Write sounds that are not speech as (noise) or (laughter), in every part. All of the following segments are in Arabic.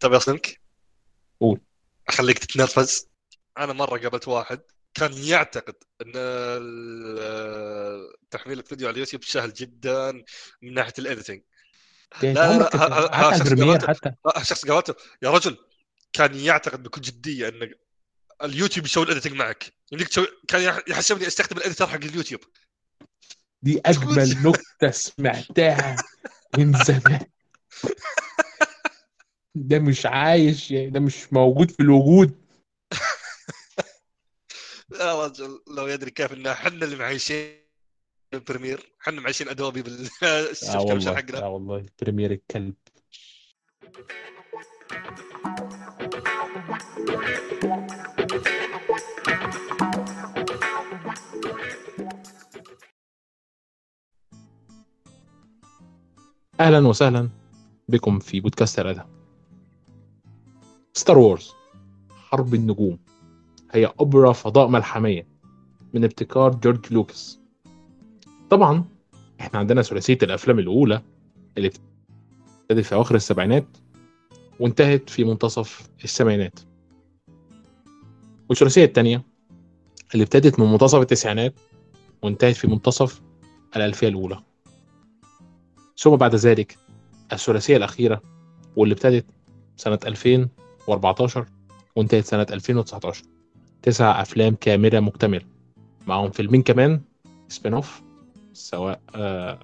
تبي اصدمك؟ قول. أخليك تتنرفز أنا مرة قابلت واحد كان يعتقد إن تحميل الفيديو على اليوتيوب سهل جدا من ناحية ال editing يعني لا، لا، عمرك ه- ه- حتى على شخص. حتى شخص قابلته يا رجل كان يعتقد بكل جدية إن اليوتيوب يسوي ال editing معك يمديك تسوي كان يح- يحسبني أستخدم ال editor حق اليوتيوب دي أجمل نكتة سمعتها من زمان (laughs) ده مش عايش يعني ده مش موجود في الوجود. (laughs) يا رجل لو يدري كيف ان إحنا اللي معيشين Premiere إحنا معيشين Adobe (laughs) والله حقنا آه والله Premiere الكلب. أهلا وسهلا بكم في بودكاست الادب Star Wars حرب النجوم. هي اوبرا فضاء ملحمية من ابتكار جورج لوكاس طبعا إحنا عندنا ثلاثية الأفلام الأولى اللي ابتدت في أواخر السبعينات وانتهت في منتصف الثمانينات والثلاثية الثانية اللي ابتدت من منتصف التسعينات وانتهت في منتصف الألفية الأولى. ثم بعد ذلك الثلاثية الأخيرة واللي ابتدت سنة 2014 وانتهت سنة 2019 تسع أفلام كاملة مكتملة. معاهم فيلمين كمان spin-off سواء آه،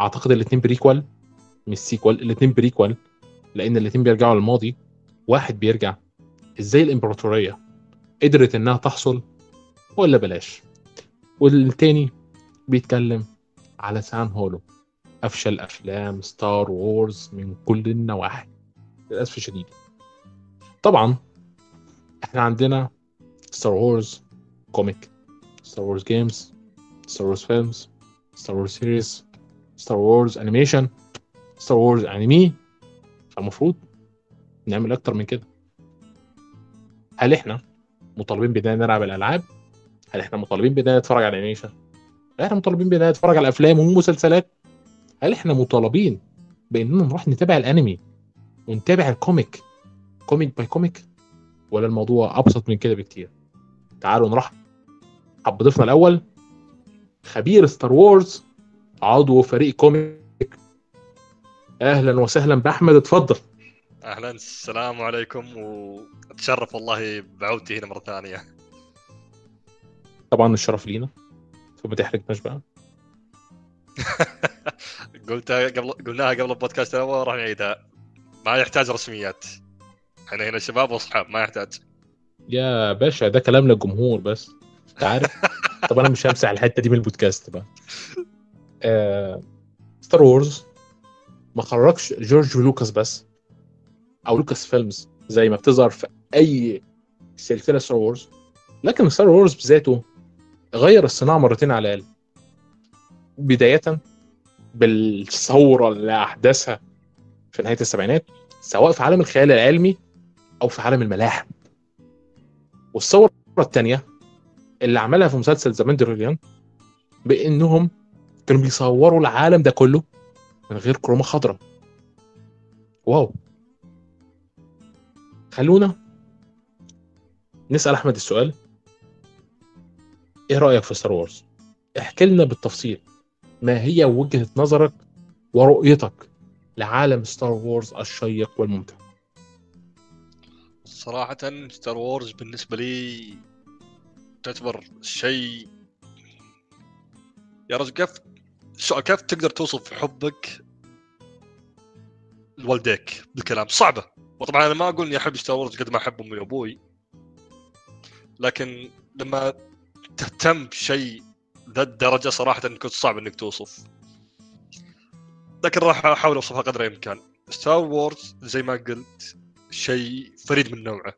أعتقد الاثنين prequel مش sequel الاثنين prequel لأن الاثنين بيرجعوا للماضي. واحد بيرجع. إزاي الإمبراطورية قدرت إنها تحصل ولا بلاش؟ والتاني بيتكلم على سان هولو. أفشل أفلام Star Wars من كل النواحي. للأسف الشديد. طبعا إحنا عندنا Star Wars comic Star Wars games Star Wars films Star Wars series Star Wars animation Star Wars anime فالمفروض نعمل أكتر من كده. هل إحنا مطالبين بإننا نلعب الألعاب؟ هل إحنا مطالبين بإننا نتفرج على animation هل إحنا مطالبين بإننا نتفرج على أفلام ومسلسلات؟ هل إحنا مطالبين بإننا نروح نتابع الأنمي ونتابع ال comic comic by comic ولا الموضوع أبسط من كده بكتير؟ تعالوا نرحب بضيفنا الأول خبير Star Wars عضو فريق كوميك أهلا وسهلا بأحمد اتفضل. أهلا السلام عليكم وأتشرف والله بعودتي هنا مرة ثانية. طبعا الشرف لينا. فما تحرجناش بقى. (laughs) قلتها قبل قلناها قبل البودكاست الأول راح نعيدها. ما يحتاج رسميات. إحنا هنا شباب واصحاب ما يحتاج. يا باشا ده كلام للجمهور بس. انت عارف؟ (laughs) طب أنا مش همسح الحتة دي من البودكاست بقى. آه... Star Wars ما خرجش جورج لوكاس بس أو Lucas Films زي ما بتظهر في أي سلسلة Star Wars لكن Star Wars بذاته غير الصناعة مرتين على الأقل. بداية بالثورة اللي احدثها في نهاية السبعينات سواء في عالم الخيال العلمي أو في عالم الملاحم. والثورة الثانية اللي عملها في مسلسل The Mandalorian بإنهم كانوا بيصوروا العالم ده كله من غير كروما خضراء. wow. خلونا نسأل أحمد السؤال. إيه رأيك في Star Wars احكي لنا بالتفصيل ما هي وجهة نظرك ورؤيتك لعالم Star Wars الشيق والممتع. صراحة Star Wars بالنسبة لي تعتبر شيء يا رجل كيف شو كيف تقدر توصف حبك لوالديك بالكلام؟ صعبة. وطبعا أنا ما أقول إني أحب Star Wars قد ما أحب أمي وأبوي. لكن لما تهتم بشيء ذا الدرجة صراحة كنت صعب إنك توصف. لكن راح أحاول أوصفها قدر الإمكان. Star Wars زي ما قلت شيء فريد من نوعه.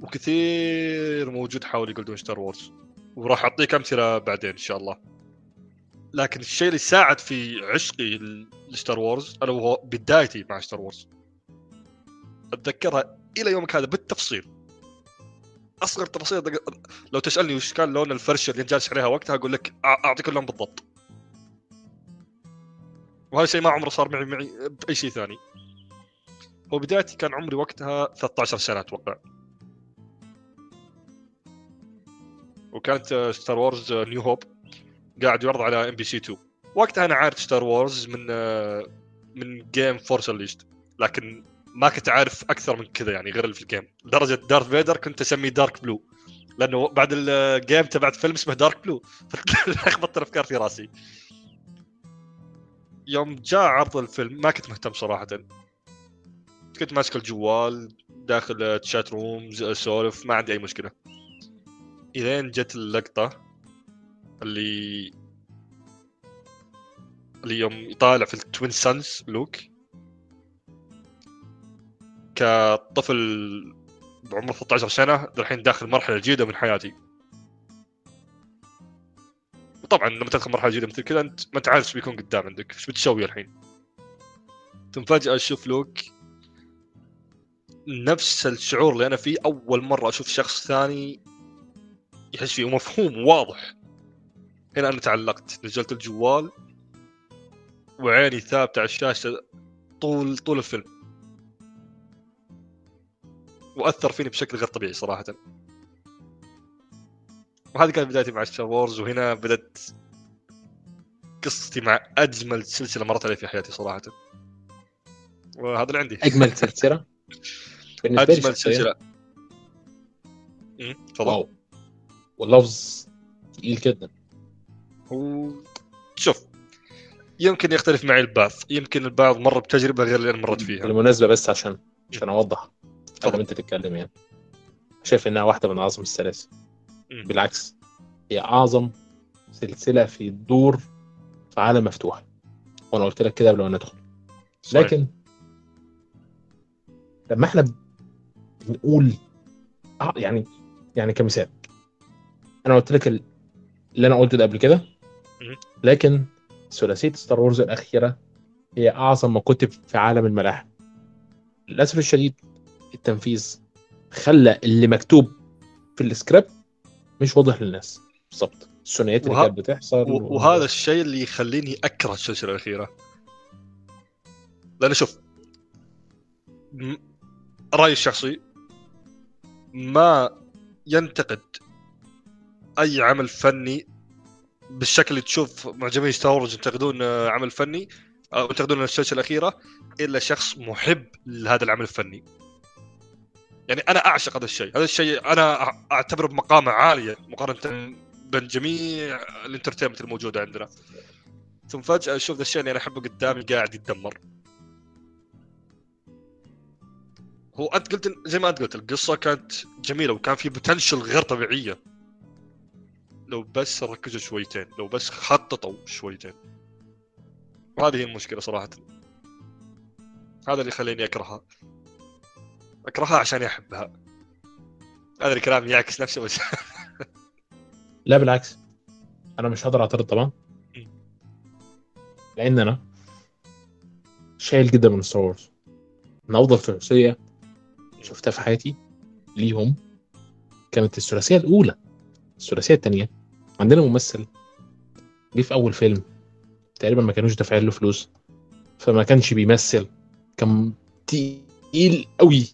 وكثير موجود حول يقولون Star Wars وراح أعطيك أمثلة بعدين إن شاء الله. لكن الشيء اللي ساعد في عشقي ل Star Wars الا وهو بدايتي مع Star Wars أتذكرها إلى يومك هذا بالتفصيل. أصغر تفاصيل لو تسألني وش كان لون الفرشه اللي جالس عليها وقتها أقول لك أعطيك اللون بالضبط. وهذا الشيء ما عمره صار معي معي بأي شيء ثاني. هو بدايتي كان عمري وقتها 13 سنة أتوقع. وكانت Star Wars New Hope قاعد يعرض على MBC 2 وقتها أنا عارف Star Wars من من game Force Unleashed لكن ما كنت عارف أكثر من كذا يعني غير اللي في ال game لدرجه Darth Vader كنت أسميه Dark Blue لأنه بعد ال game تبعت فيلم اسمه Dark Blue لخبطت الافكار في راسي. يوم جاء عرض الفيلم ما كنت مهتم صراحة. كنت ماسك الجوال داخل chat rooms اسولف ما عندي أي مشكلة. إلين جت اللقطة اللي اللي يوم يطالع في ال twin suns Luke. كطفل بعمر 13 سنة الحين داخل مرحلة جديدة من حياتي. وطبعا لما تدخل مرحلة جديدة مثل كذا أنت ما تعرف إيش بيكون قدام عندك إيش بتسوي الحين. ثم فجأة أشوف لوك نفس الشعور اللي أنا فيه أول مرة أشوف شخص ثاني يحس فيه ومفهوم واضح. هنا أنا تعلقت نزلت الجوال وعيني ثابتة على الشاشة طول طول الفيلم. وأثر فيني بشكل غير طبيعي صراحة. وهذه كانت بدايتي مع Star Wars وهنا بدأت قصتي مع أجمل سلسلة مرت علي في حياتي صراحة. وهذا اللي عندي. أجمل سلسلة؟ (laughs) بالنسبة لي شخصياً، wow. واللفظ تقيل جدا. هو شوف يمكن يختلف معي البعض. يمكن البعض مر بتجربة غير اللي أنا مرت فيها. بالمناسبة بس عشان عشان أوضح قبل أنت تتكلم يعني. شايف إنها واحدة من أعظم السلاسل. بالعكس هي أعظم سلسلة في الدور في عالم مفتوح. وأنا قلت لك كده قبل ما ندخل. لكن لما إحنا بنقول آه، يعني يعني كمثال أنا قلت لك ال- اللي أنا قلته ده قبل كده. لكن ثلاثية Star Wars الأخيرة هي أعظم ما كتب في عالم الملاحم. للأسف الشديد التنفيذ خلى اللي مكتوب في السكريبت مش واضح للناس. بالظبط الثنائيات اللي وه- كانت بتحصل و- وهذا الشيء اللي يخليني أكره السلسله الأخيرة. لأن شوف م- رأيي الشخصي ما ينتقد أي عمل فني بالشكل اللي تشوف معجبين Star Wars ينتقدون آه، عمل فني أو ينتقدون السلسلة الأخيرة إلا شخص محب لهذا العمل الفني. يعني أنا أعشق هذا الشيء. هذا الشيء أنا أعتبره بمقامه عاليه مقارنة بين جميع ال entertainment الموجودة عندنا. ثم فجأة أشوف ذا الشيء اللي أنا أحبه قدامي قاعد يتدمر. هو أنت قلت زي ما أنت قلت القصة كانت جميلة وكان في potential غير طبيعية. لو بس ركزوا شويتين لو بس خططوا شويتين. وهذه هي المشكلة صراحة. هذا اللي يخليني أكرهها. أكرهها عشان أحبها. هذا الكلام يعكس نفسه بس (laughs) لا بالعكس. أنا مش هقدر أعترض طبعا. لأن أنا شايل جدا من Star Wars من أفضل ثلاثيه شفتها في حياتي ليهم كانت الثلاثية الأولى الثلاثية الثانية عندنا ممثل جه في أول فيلم تقريبا ما كانوش دافعين له فلوس فما كانش بيمثل كان تقيل قوي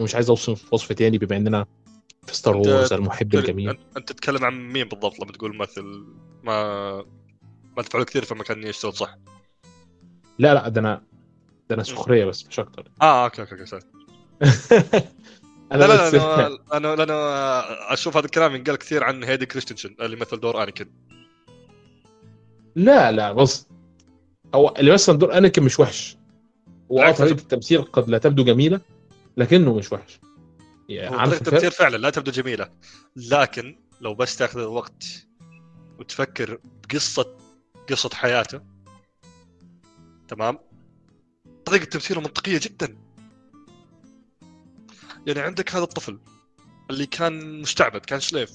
ومش عايز أوصف وصف تاني بما إننا في Star Wars المحب الجميل. انت تتكلم عن مين بالضبط لما تقول ممثل؟ ما ما دفعوا له كثير فما كان يشتغل صح. لا لا ده أنا ده أنا سخرية بس مش أكتر. آه okay okay okay (laughs) أنا لا لا أنا أنا أنا أشوف هذا الكلام ينقال كثير عن هيدن كريستنسن اللي مثل دور أنيكن. لا لا بص هو اللي مثلا دور أنيكن مش وحش. هو آه بالعكس، طريقة التمثيل قد لا تبدو جميلة لكنه مش وحش. يعني طريقة؟ التمثيل فعلا لا تبدو جميلة لكن لو بس تاخذ الوقت وتفكر بقصه قصة حياته تمام؟ طريقة تمثيله منطقية جدا. يعني عندك هذا الطفل اللي كان مستعبد كان سليف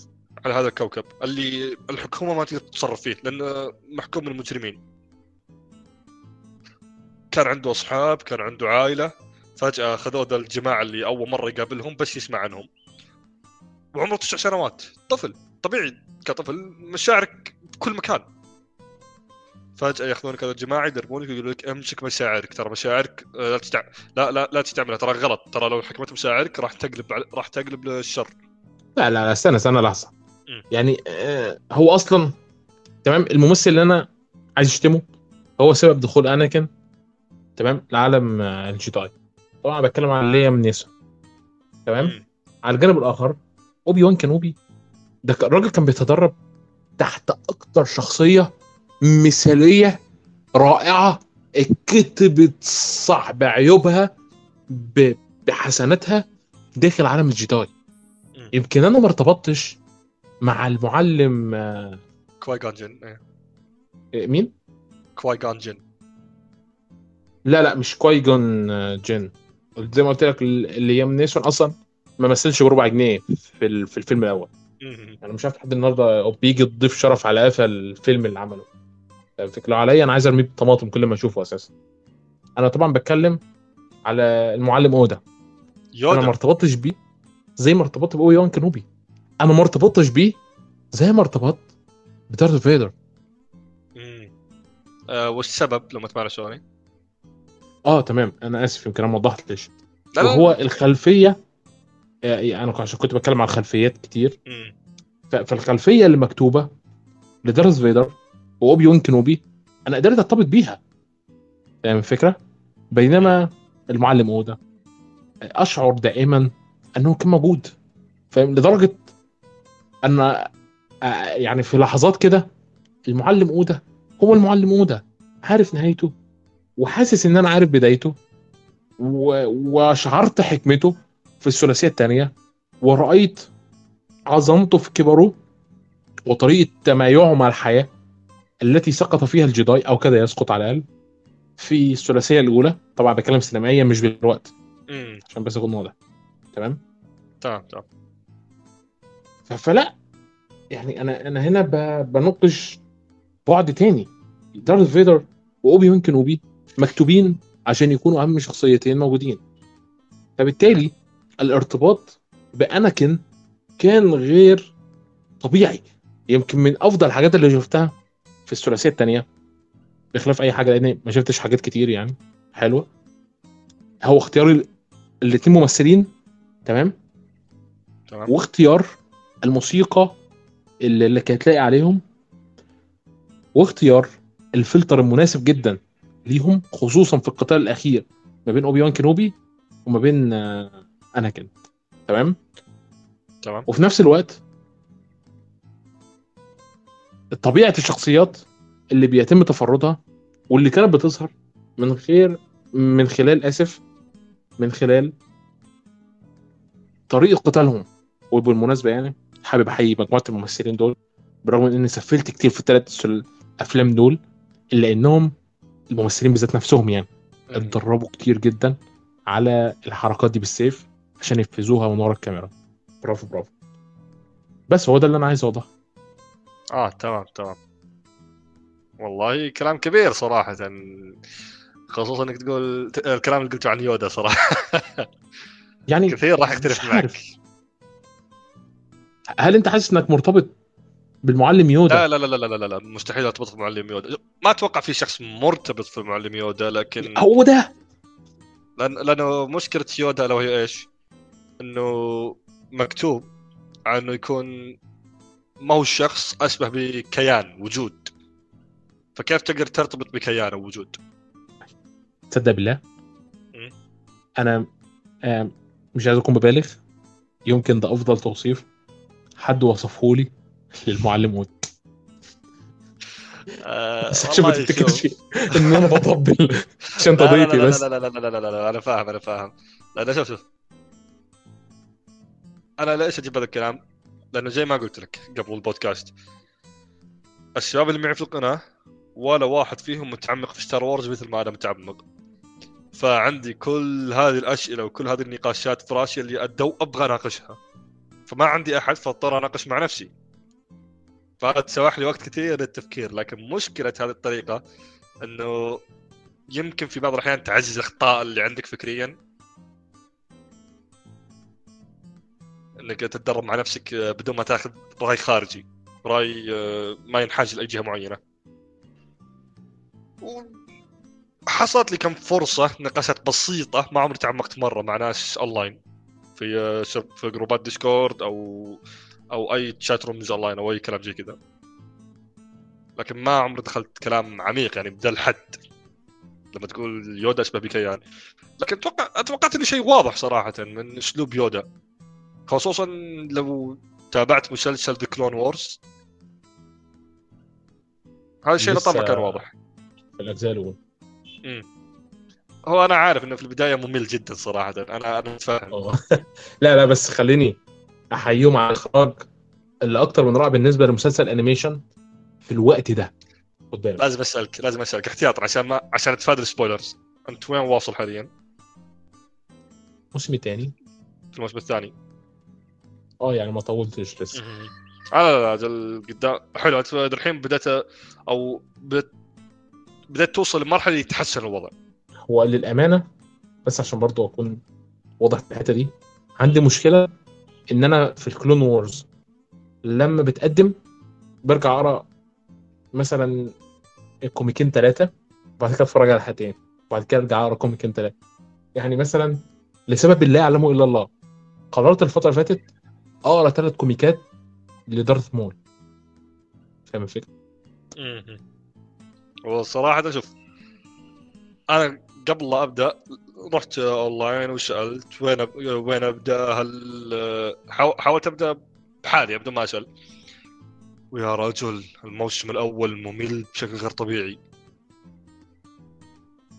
على هذا الكوكب اللي الحكومة ما تقدر تتصرف فيه لأنه محكوم من المجرمين. كان عنده أصحاب كان عنده عائلة فجأة خذوه ذا الجماعة اللي أول مرة يقابلهم بس يسمع عنهم. وعمره تسع سنوات طفل طبيعي كطفل مشاعرك بكل مكان. فجأة ياخذونك هذا الجماعة يدربونك يقول لك امسك مشاعرك. ترى مشاعرك آه، لا تستع... لا لا لا تستعملها. ترى غلط. ترى لو حكمت مشاعرك راح تقلب راح تقلب للشر. لا لا لا استنى استنى لحظة. مم. يعني آه هو أصلا تمام؟ الممثل اللي أنا عايز أشتمه هو سبب دخول أناكن تمام؟ لعالم آه، الجيتاي طبعا بتكلم عن ليام نيسون تمام. على الجانب الآخر أوبي وان كانوبي ده الراجل كان بيتدرب تحت أكتر شخصية مثالية رائعة اتكتبت صح بعيوبها بحسناتها داخل عالم الجيداي مم. يمكن أنا ما ارتبطتش مع المعلم آه، كواي جان جين إيه. مين؟ كواي جون جين لا لا مش كواي جون آه، جين زي ما قلت لك ال- ليام نيسون أصلا ما مثلش بربع جنيه في في الفيلم الأول. أنا مش عارف لحد النهارده بيجي تضيف شرف على قفا الفيلم اللي عمله لو عليا أنا عايز أرميه بطماطم كل ما أشوفه أساسا. أنا طبعا بتكلم على المعلم يودا. أنا ما يودا ارتبطتش بيه زي ما ارتبطت بأوبي وان كانوبي أنا ما ارتبطتش بيه زي ما ارتبطت بدارث فيدر. مم. آه والسبب لما تسمع شلوني؟ آه تمام. أنا آسف يمكن أنا ما وضحتش لا لا وهو الخلفية آه، أنا عشان كنت بتكلم عن خلفيات كتير. مم. فالخلفية اللي مكتوبه لدارث فيدر واوبي وان كانوبي أنا قدرت أرتبط بيها. فاهم الفكرة؟ بينما المعلم اودا أشعر دائما أنه كان موجود. فاهم؟ لدرجة أن آه، يعني في لحظات كده المعلم اودا هو المعلم اودا عارف نهايته. وحاسس إن أنا عارف بدايته. وشعرت حكمته في الثلاثية الثانية ورأيت عظمته في كبره. وطريقة تمايعه مع الحياة. التي سقط فيها الجداي أو كاد يسقط على الاقل في الثلاثية الأولى طبعا بتكلم سينمائيا مش بالوقت. مم. عشان بس اكون واضح تمام؟ تمام تمام. فلا يعني أنا أنا هنا ب- بناقش بعد تاني. دارث فيدر وأوبي وان كانوبي مكتوبين عشان يكونوا أهم شخصيتين موجودين. فبالتالي الارتباط بأناكن كان غير طبيعي. يمكن من أفضل الحاجات اللي شفتها في الثلاثية الثانية بخلاف أي حاجة لأن ما شفتش حاجات كتير يعني. حلوة. هو اختيار الاثنين ممثلين تمام؟ تمام. واختيار الموسيقى اللي, اللي كانت لاقي عليهم واختيار الفلتر المناسب جدا ليهم خصوصا في القتال الأخير ما بين اوبي وان كينوبي وما بين آه، انيكن تمام؟ تمام. وفي نفس الوقت طبيعة الشخصيات اللي بيتم تفردها واللي كانت بتظهر من غير من خلال آسف من خلال طريقة قتالهم. وبالمناسبة يعني حابب أحيي مجموعة الممثلين دول برغم إني سفلت كتير في الثلاث افلام دول إلا إنهم الممثلين بالذات نفسهم يعني مم. اتدربوا كتير جدا على الحركات دي بالسيف عشان ينفذوها من ورا الكاميرا. برافو برافو. بس هو ده اللي أنا عايز أوضحه. آه تمام تمام والله كلام كبير صراحة خصوصا إنك تقول الكلام اللي قلته عن يودا صراحة (laughs) يعني كثير راح مش يختلف معك. هل أنت حاسس إنك مرتبط بالمعلم يودا لا لا لا لا لا لا, لا. مستحيل أرتبط بمعلم يودا ما أتوقع في شخص مرتبط في معلم يودا لكن هو ده لأن لأنه مشكلة يودا لو هي إيش؟ إنه مكتوب عن إنه يكون ما هو الشخص اشبه بكيان وجود فكيف تقدر ترتبط بكيان أو وجود؟ تصدق بالله؟ أنا مش عايز اكون ببالغ يمكن ده افضل توصيف حد وصفه لي للمعلم ود بس عشان ما تفتكرش ان أنا بطبل عشان تضيتي بس لا لا لا لا لا لا أنا فاهم أنا فاهم أنا شوف شوف أنا ليش أجيب هذا الكلام؟ لأنه زي ما قلت لك قبل البودكاست. الشباب اللي معي في القناة ولا واحد فيهم متعمق في Star Wars مثل ما أنا متعمق. فعندي كل هذه الاسئله وكل هذه النقاشات في رأسي اللي أدو أبغى أناقشها. فما عندي أحد فاضطر أناقش مع نفسي. فهذا تسوح لي وقت كثير للتفكير لكن مشكلة هذه الطريقة إنه يمكن في بعض الأحيان تعزز الأخطاء اللي عندك فكريا. انك تتدرب مع نفسك آه، بدون ما تاخذ رأي خارجي رأي آه، ما ينحاز لأي جهة معينة. حصلت لي كم فرصة نقاشات بسيطة ما عمري تعمقت مرة مع ناس اونلاين في في جروبات Discord أو أو أي chat rooms online أو أي كلام زي كذا. لكن ما عمري دخلت كلام عميق يعني بذا الحد لما تقول يودا اسمه بكيان يعني. لكن أتوقع أتوقعت إنه شيء واضح صراحة من أسلوب يودا. خصوصا لو تابعت مسلسل The Clone Wars هذا الشيء طبعا كان واضح. الأجزاء الأولى. هو أنا عارف إنه في البداية ممل جدا صراحة. أنا أنا متفاهم. (laughs) لا لا بس خليني أحييهم على الإخراج اللي أكتر من رائع بالنسبة لمسلسل animation في الوقت ده. قدام. لازم اسالك لازم أسألك احتياطا عشان ما عشان اتفادى ال spoilers. أنت وين واصل حاليا؟ الموسم الثاني. الموسم الثاني. آه يعني ما طولتش لسه. لا لا لا قدام حلو. انت الحين بدأت أو بدأت بدأت توصل لمرحلة يتحسن الوضع. هو للأمانة بس عشان برضو أكون واضح في الحتة دي عندي مشكلة إن أنا في ال Clone Wars لما بتقدم برجع أقرأ مثلا كوميكين ثلاثة وبعد كده أتفرج على حلقتين وبعد كده أرجع أقرأ كوميكين ثلاثة يعني مثلا لسبب لا يعلمه إلا الله قررت الفترة اللي فاتت اقرا ثلاث كوميكات لدارث مول فاهم الفكرة؟ وصراحه شوف أنا قبل لا أبدأ رحت أونلاين وسألت وين أب... وين أبدأ هل حاولت أبدأ بحالي بدون ما أسأل. ويا رجل الموسم الأول ممل بشكل غير طبيعي.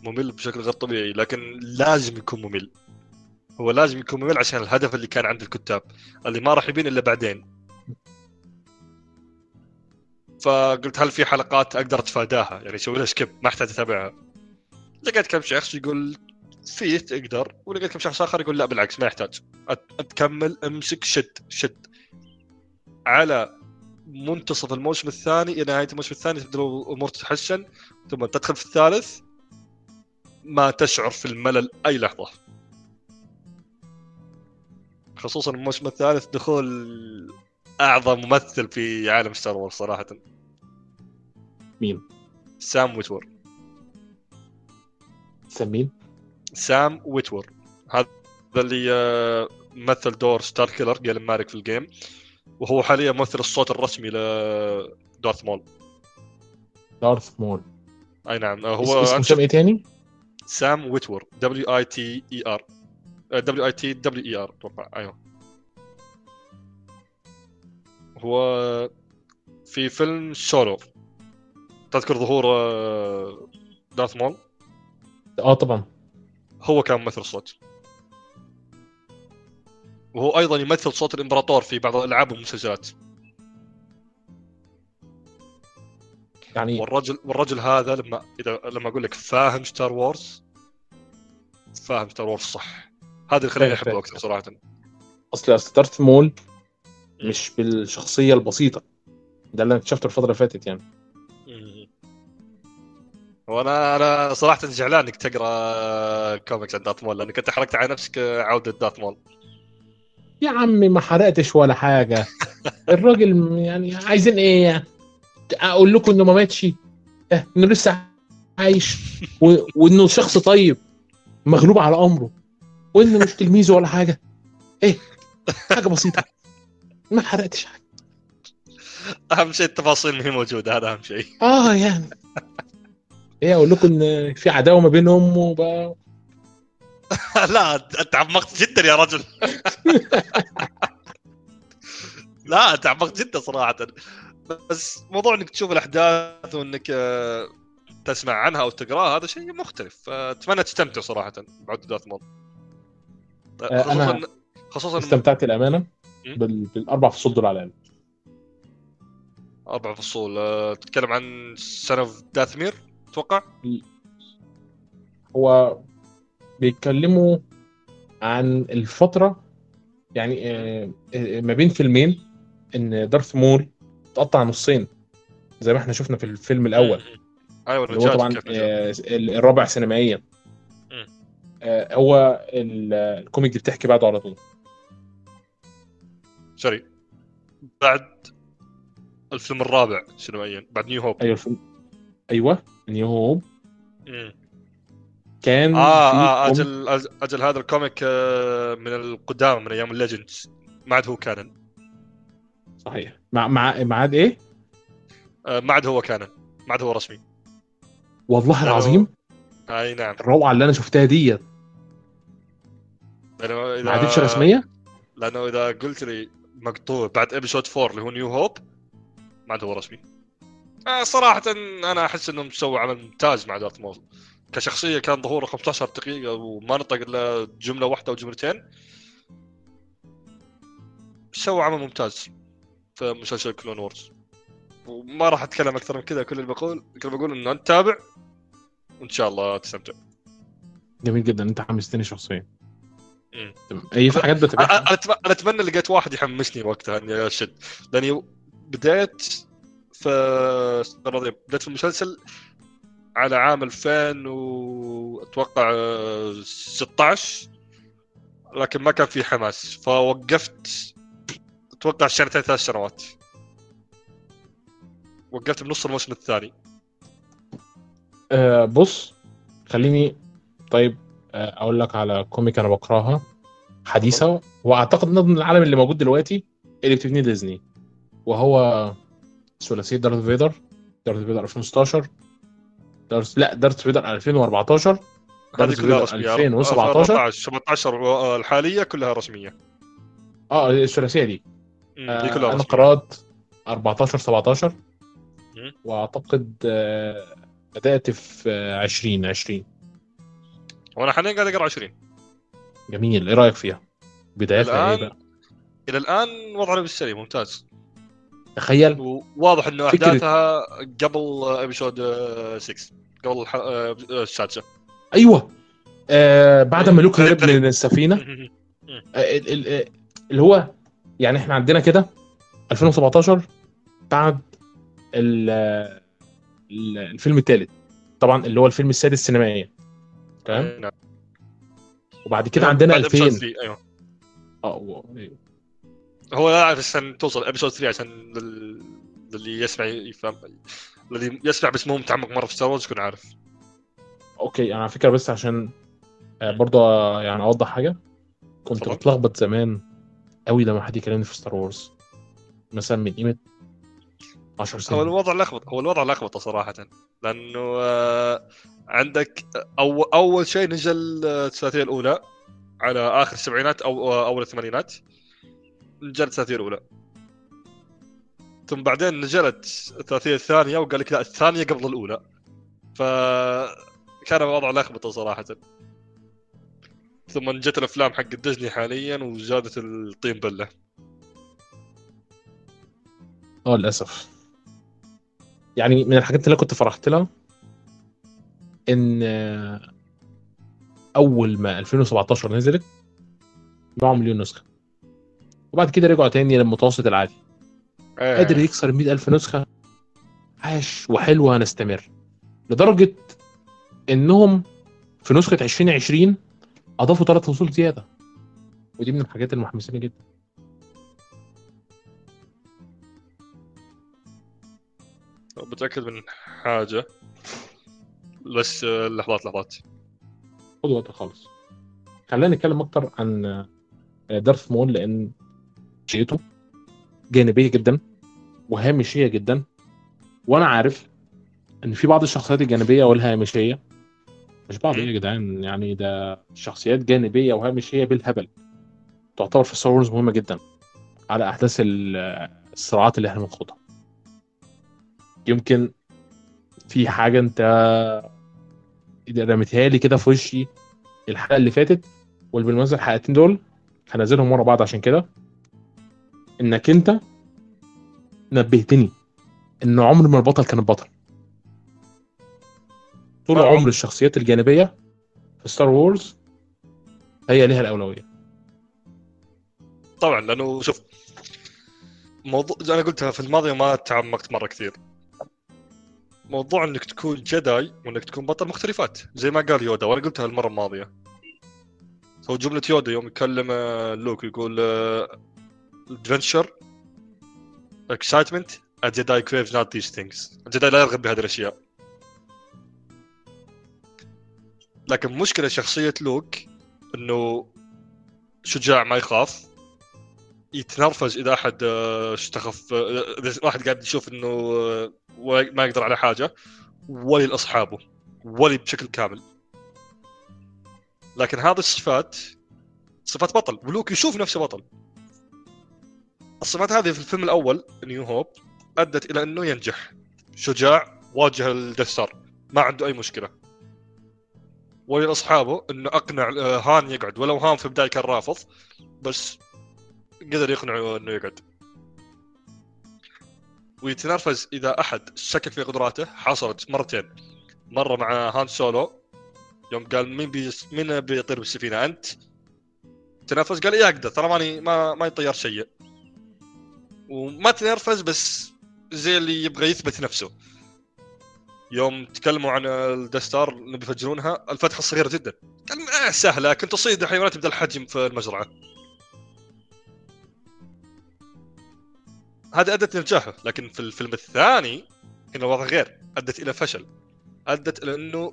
ممل بشكل غير طبيعي لكن لازم يكون ممل. هو لازم يكون ممل عشان الهدف اللي كان عند الكتاب اللي ما راح يبين إلا بعدين. فقلت هل في حلقات أقدر أتفاداها؟ يعني أسوي لها سكيب ما أحتاج أتابعها. لقيت كم شخص يقول فيه تقدر ولقيت كم شخص آخر يقول لا بالعكس ما يحتاج. تكمل أمسك شد شد. على منتصف الموسم الثاني إلى نهاية الموسم الثاني تبدأ الأمور تتحسن ثم تدخل في الثالث ما تشعر في الملل أي لحظة. خصوصا الموسم الثالث دخول أعظم ممثل في عالم Star Wars صراحة. مين؟ سام ويتور. سام مين؟ سام ويتور. هذا اللي آه، مثل دور ستار كيلر جيلن مارك في ال game وهو حاليا ممثل الصوت الرسمي لدارث مول دارث مول أي نعم هو اسمه إيه تاني؟ سام ويتور. W I T E R W I T W E R أتوقع. أيوه. هو في فيلم سولو تذكر ظهور دارث مول؟ آه طبعا. هو كان ممثل الصوت وهو أيضا يمثل صوت الإمبراطور في بعض الألعاب والمسلسلات. يعني والرجل والرجل هذا لما إذا لما أقول لك فاهم Star Wars فاهم Star Wars صح. هذا اللي خلاني أحبه أكثر صراحة. أصل دارث مول مش بالشخصية البسيطة. ده اللي أنا اكتشفته الفترة اللي فاتت يعني. وأنا أنا صراحة زعلان إنك تقرأ كوميكس عن دارث مول لأنك أنت حرقت على نفسك عودة دارث مول يا عمي ما حرقتش ولا حاجة. (laughs) الراجل يعني عايزين إيه؟ أقول لكم إنه ما ماتش. إيه إنه لسه عايش و... وإنه شخص طيب. مغلوب على أمره. وانه مش تلميذه ولا حاجة. إيه؟ حاجة بسيطة. ما حرقتش حاجة. أهم شيء التفاصيل هي موجودة هذا أهم شيء. آه يعني. إيه أقول لكم إن في عداوة ما بينهم وبقى (laughs) لا أنت عمقت جدا يا رجل. (laughs) لا أنت عمقت جدا صراحة. بس موضوع إنك تشوف الأحداث وإنك آه، تسمع عنها أو تقراها هذا شيء مختلف. أتمنى تستمتع صراحة بعد دارث مول خصوصا خصوصا استمتعت الأمانة بالأربع فصول دول على الأقل. أربع فصول. أه تتكلم عن Son of Dathomir أتوقع هو بيتكلموا عن الفترة يعني آه، آه، ما بين فيلمين إن دارث مول تقطع نصين زي ما إحنا شفنا في الفيلم الأول. أيوه اللي هو طبعا آه، الرابع سينمائيا. هو ال comic دي بتحكي بعده على طول. sorry. بعد الفيلم الرابع سينمائيا بعد New Hope أيوه الفيلم. أيوه New Hope. كان آه آه أجل أجل هذا ال comic آه، من القدامى من أيام ال Legends ما عاد هو canon. صحيح. مع مع معاد إيه؟ آه، ما عاد هو canon. ما عاد هو رسمي. والله العظيم. أي نعم. الروعه اللي أنا شفتها ديت. لأنه اذا ما عادتش رسميه لأنه إذا قلت لي مقطوع بعد episode 4 اللي هو New Hope ما عاد هو رسمي. آه صراحة أنا أحس إنهم سووا عمل ممتاز مع دارث مول كشخصية كان ظهوره 15 دقيقة وما نطق إلا جملة واحدة أو جملتين. سووا عمل ممتاز في مسلسل كلون وورز وما راح أتكلم أكثر من كذا كل اللي بقول كل اللي بقول إنه أنت تابع وإن شاء الله تستمتع. جميل جدا أنت حمستني شخصيا. أي في حاجات أنا بتابعها أتم- أنا أتمنى لقيت واحد يحمسني وقتها إني أشد. لأني بديت في بديت في المسلسل على عام 2000 واتوقع آه، 16 لكن ما كان في حماس. فوقفت أتوقع سنتين ثلاث سنوات. وقفت بنص الموسم الثاني. آه بص خليني طيب أقول لك على كوميك أنا بقراها حديثة وأعتقد من العالم اللي موجود دلوقتي اللي بتبنيه ديزني وهو ثلاثية دارث فيدر دارث فيدر 2016 دارث لا دارث فيدر 2014 هذه دارث فيدر رسمية. 2017 14 17 الحالية كلها رسمية. آه الثلاثية دي. آه دي كلها أنا قرات 14 17 مم. وأعتقد آه بدأت في آه، 20 20 وأنا حاليا قاعد أقرأ 20 جميل. إيه رأيك فيها؟ بدايتها إيه بقى؟ إلى الآن وضعنا بالسليم ممتاز. تخيل. وواضح إنه فكرة- أحداثها قبل ابيسود 6 قبل الح- آه، السادسة. أيوه. آه بعد ما لوك (laughs) هرب من السفينة (laughs) آه آه، اللي هو يعني إحنا عندنا كده 2017 بعد آه، ال- الفيلم الثالث طبعا اللي هو الفيلم السادس سينمائيا. تمام نعم. وبعد كده عندنا بعد episode 2000 3 أيوه آه أيوة. هو لا عشان توصل episode 3 عشان لل- للي يسمع يفهم الذي يسمع بس مو متعمق مرة في Star Wars يكون عارف أوكي أنا على فكرة بس عشان آه، برضه آه، يعني أوضح حاجة كنت. بتلخبط زمان قوي لما حد يكلمني في Star Wars مثلا من قيمة 10 هو سنين. الوضع لخبط هو الوضع لخبطه صراحة. لأنه آه، عندك أو أول شيء نزل الثلاثيه الأولى على آخر السبعينات أو آه، أول الثمانينات. نزلت الثلاثيه الأولى. ثم بعدين نزلت الثلاثية الثانية وقال لك لا الثانية قبل الأولى. ف كان الوضع لخبطه صراحة. ثم جت الأفلام حق ديزني حاليا وزادت الطين بلة. آه للأسف. يعني من الحاجات اللي كنت فرحت لها إن آه، أول ما 2017 نزلت باعوا مليون نسخة. وبعد كده رجعوا تاني للمتوسط العادي. إيه. قادر يكسر 100 ألف نسخة؟ عاش وحلو هنستمر. لدرجة إنهم في نسخة 2020 أضافوا ثلاث فصول زيادة. ودي من الحاجات المحمسة جدا. بتاكد من حاجة. بس آه، لحظات لحظات. خد وقت خالص. خلينا نتكلم أكتر عن آه، دارث مول لأن شخصيته جانبية جدا وهامشية جدا. وأنا عارف إن في بعض الشخصيات الجانبية والهامشية مش بعض إيه يا جدعان يعني ده شخصيات جانبية وهامشية بالهبل. تعتبر في ستار مهمة جدا على أحداث ال- الصراعات اللي إحنا بنخوضها. يمكن في حاجة أنت رميتها لي كده في وشي الحلقة اللي فاتت واللي بالمناسبة الحلقتين دول هنزلهم ورا بعض عشان كده. إنك أنت نبهتني إن عمر ما البطل كان البطل. طول آه. عمر الشخصيات الجانبية في Star Wars هي ليها الأولوية. طبعا لأنه شوف موضوع أنا قلتها في الماضي ما تعمقت مرة كثير. موضوع إنك تكون جداي وإنك تكون بطل مختلفات. زي ما قال يودا وأنا قلتها المرة الماضية. هو جملة يودا يوم يكلم آه، لوك يقول Adventure excitement Jedi craves not these things. الجداي لا يرغب بهذه الأشياء. لكن مشكلة شخصية لوك إنه شجاع ما يخاف. يتنرفز إذا أحد آه، استخف آه، إذا واحد قاعد يشوف إنه آه، ما يقدر على حاجة وفي لأصحابه وفي بشكل كامل. لكن هذه الصفات صفات بطل. ولوك يشوف نفسه بطل. الصفات هذه في الفيلم الأول New Hope أدت إلى أنه ينجح. شجاع واجه ال Death Star ما عنده أي مشكلة. وفي لأصحابه إنه أقنع آه، هان يقعد. ولو هان في البداية كان رافض بس قدر يقنعه إنه يقعد. ويتنرفز إذا أحد شكك في قدراته حصلت مرتين. مرة مع هان سولو يوم قال مين بي مين بيطير بالسفينة أنت؟ تنرفز قال إيه أقدر ترى ماني ما ما يطير شيء. وما تنرفز بس زي اللي يبغى يثبت نفسه. يوم تكلموا عن الدستار اللي بيفجرونها الفتحة صغيرة جدا. قال آه سهلة كنت اصيد حيوانات بدل الحجم في المزرعة. هذا أدت لنجاحه لكن في الفيلم الثاني هنا الوضع غير أدت إلى فشل. أدت إلى إنه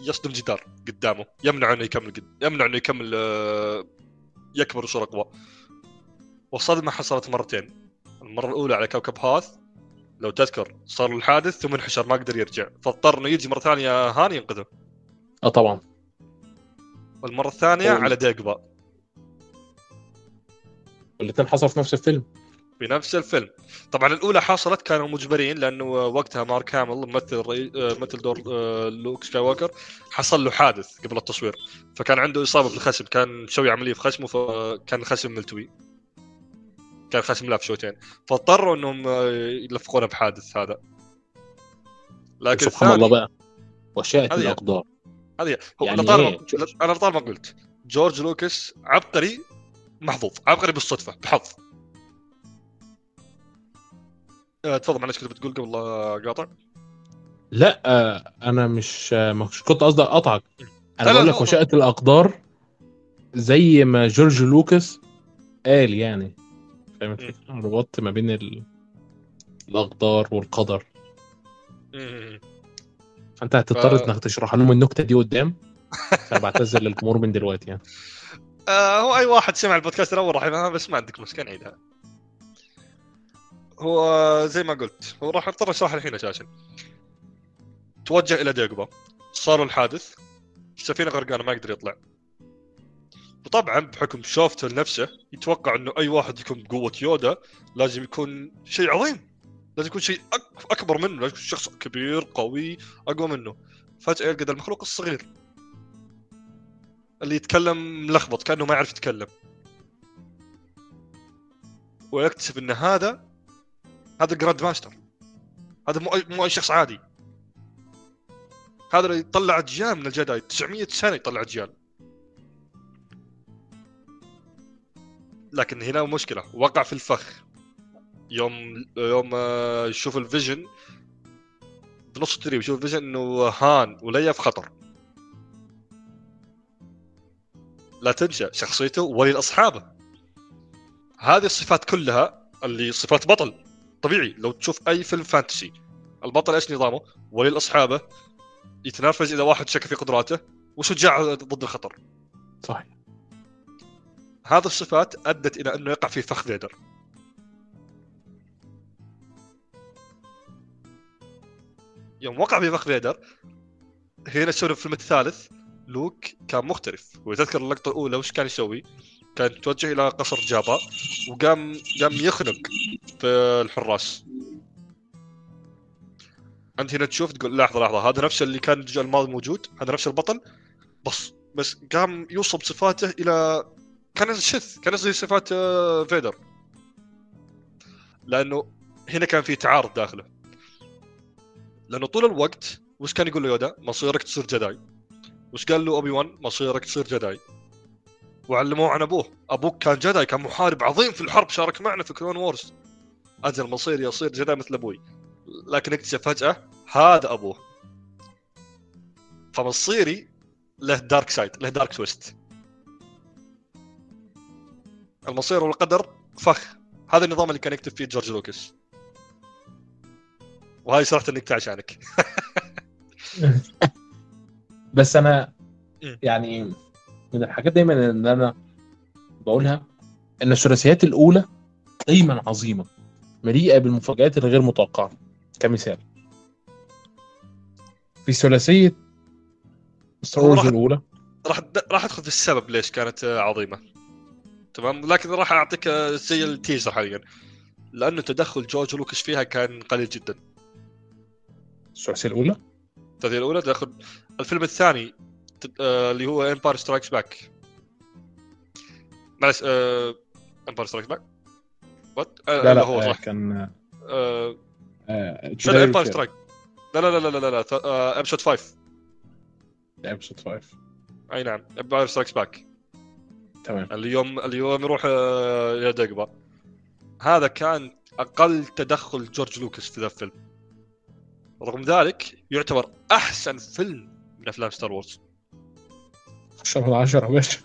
يصدم جدار قدامه يمنع إنه يكمل قد... يمنع إنه يكمل آه، يكبر وصار أقوى. والصدمه حصلت مرتين. المرة الأولى على كوكب هاث لو تذكر صار له الحادث ثم انحشر ما قدر يرجع. فاضطر إنه يجي مرة ثانية هان ينقذه. آه طبعا. والمرة الثانية أول. على ديجبا الاثنين حصل في نفس الفيلم. في نفس الفيلم. طبعا الأولى حصلت كانوا مجبرين لأنه وقتها مارك هامل ممثل رئي... آه، مثل دور آه، لوك سكاي ووكر حصل له حادث قبل التصوير. فكان عنده إصابة في الخشم كان مسوي عملية في خشمه فكان الخشم ملتوي. كان خشم لاف شوتين. فاضطروا إنهم آه، يلفقونه بحادث هذا. لكن سبحان الله بقى وشاءت الأقدار. هذه هو يعني أنا طالما إيه؟ أنا طالما قلت جورج لوكاس عبقري محظوظ عبقري بالصدفة بحظ. تفضل معلش كنت بتقول قبل لا قاطع لا آه، أنا مش آه، مش كنت قصدي اقطعك أنا بقول لك وشاءت الأقدار زي ما جورج لوكاس قال يعني. فاهم الفكرة؟ ربطت ما بين ال... الأقدار والقدر. فأنت هتضطر ف- إنك تشرح لهم النكتة دي قدام. فانا بعتذر للجمهور من دلوقتي يعني. (laughs) آه هو أي واحد سمع البودكاست الأول راح يفهمها بس ما عندك مشكلة نعيدها. هو زي ما قلت هو راح اضطر اشرح الحين أساسا توجه إلى ديجبا صار الحادث. السفينه غرقانة ما يقدر يطلع. وطبعا بحكم شوفته لنفسه يتوقع إنه أي واحد يكون بقوة يودا لازم يكون شيء عظيم. لازم يكون شيء. أكبر منه. لازم يكون شخص كبير قوي أقوى منه. فجأة يلقى المخلوق الصغير. اللي يتكلم ملخبط كأنه ما يعرف يتكلم. ويكتشف إن هذا هذا grand master هذا مو مو اي شخص عادي. هذا اللي يطلع أجيال من الجداي. 900 سنة يطلع أجيال. لكن هنا مشكلة. وقع في الفخ. يوم يوم آه، يشوف ال vision. بنص التدريب يشوف ال vision إنه هان وليا في خطر. لا تنسى شخصيته وفي لأصحابه هذه الصفات كلها اللي صفات بطل. طبيعي لو تشوف أي فيلم fantasy البطل إيش نظامه؟ وفي لأصحابه يتنرفز إذا واحد شك في قدراته وشجاع ضد الخطر. صحيح. هذه الصفات أدت إلى أنه يقع في فخ فيدر يوم وقع في فخ فيدر هنا شوف الفيلم الثالث لوك كان مختلف. وتذكر اللقطة الأولى وش كان يسوي؟ كان توجه إلى قصر جابا وقام قام يخنق في الحراس. أنت هنا تشوف تقول لحظة لحظة هذا نفس اللي كان الجزء الماضي موجود؟ هذا نفس البطل؟ بس بس قام يوصل بصفاته إلى كان شث كان زي صفات آه، فيدر. لأنه هنا كان في تعارض داخله. لأنه طول الوقت وش كان يقول له يودا مصيرك تصير جداي. وش قال له أوبي وان؟ مصيرك تصير جداي. وعلموه عن أبوه. أبوك كان جداي كان محارب عظيم في الحرب شارك معنا في كلون وورز أجل مصيري يصير جداي مثل أبوي. لكن اكتشف فجأة هذا أبوه. فمصيري له dark side له dark twist المصير والقدر فخ. هذا النظام اللي كان يكتب فيه جورج لوكاس وهاي صراحة النكته عشانك بس أنا. يعني من الحاجات دايما اللي أنا بقولها إن الثلاثيات الأولى دايما عظيمة مليئة بالمفاجآت الغير متوقعة كمثال. في ثلاثية Star هو Wars راح- الأولى. راح راح ادخل في السبب ليش كانت عظيمة. تمام؟ لكن راح أعطيك زي ال teaser حاليا. لأنه تدخل جورج لوكاس فيها كان قليل جدا. الثلاثية الأولى؟ التدخل الأولى تدخل. الفيلم الثاني اللي هو Empire Strikes Back معلش Empire Strikes Back what لا لا هو آه، صح. كان آه، آه لا امباير. سترايك لا لا لا لا لا لا آه، Episode 5 Episode 5 أي نعم Empire Strikes Back تمام. اللي يوم اللي يوم يروح آه، إلى داجوبا. هذا كان أقل تدخل جورج لوكاس في ذا الفيلم. رغم ذلك يعتبر أحسن فيلم من أفلام Star Wars 10 من 10 باشا.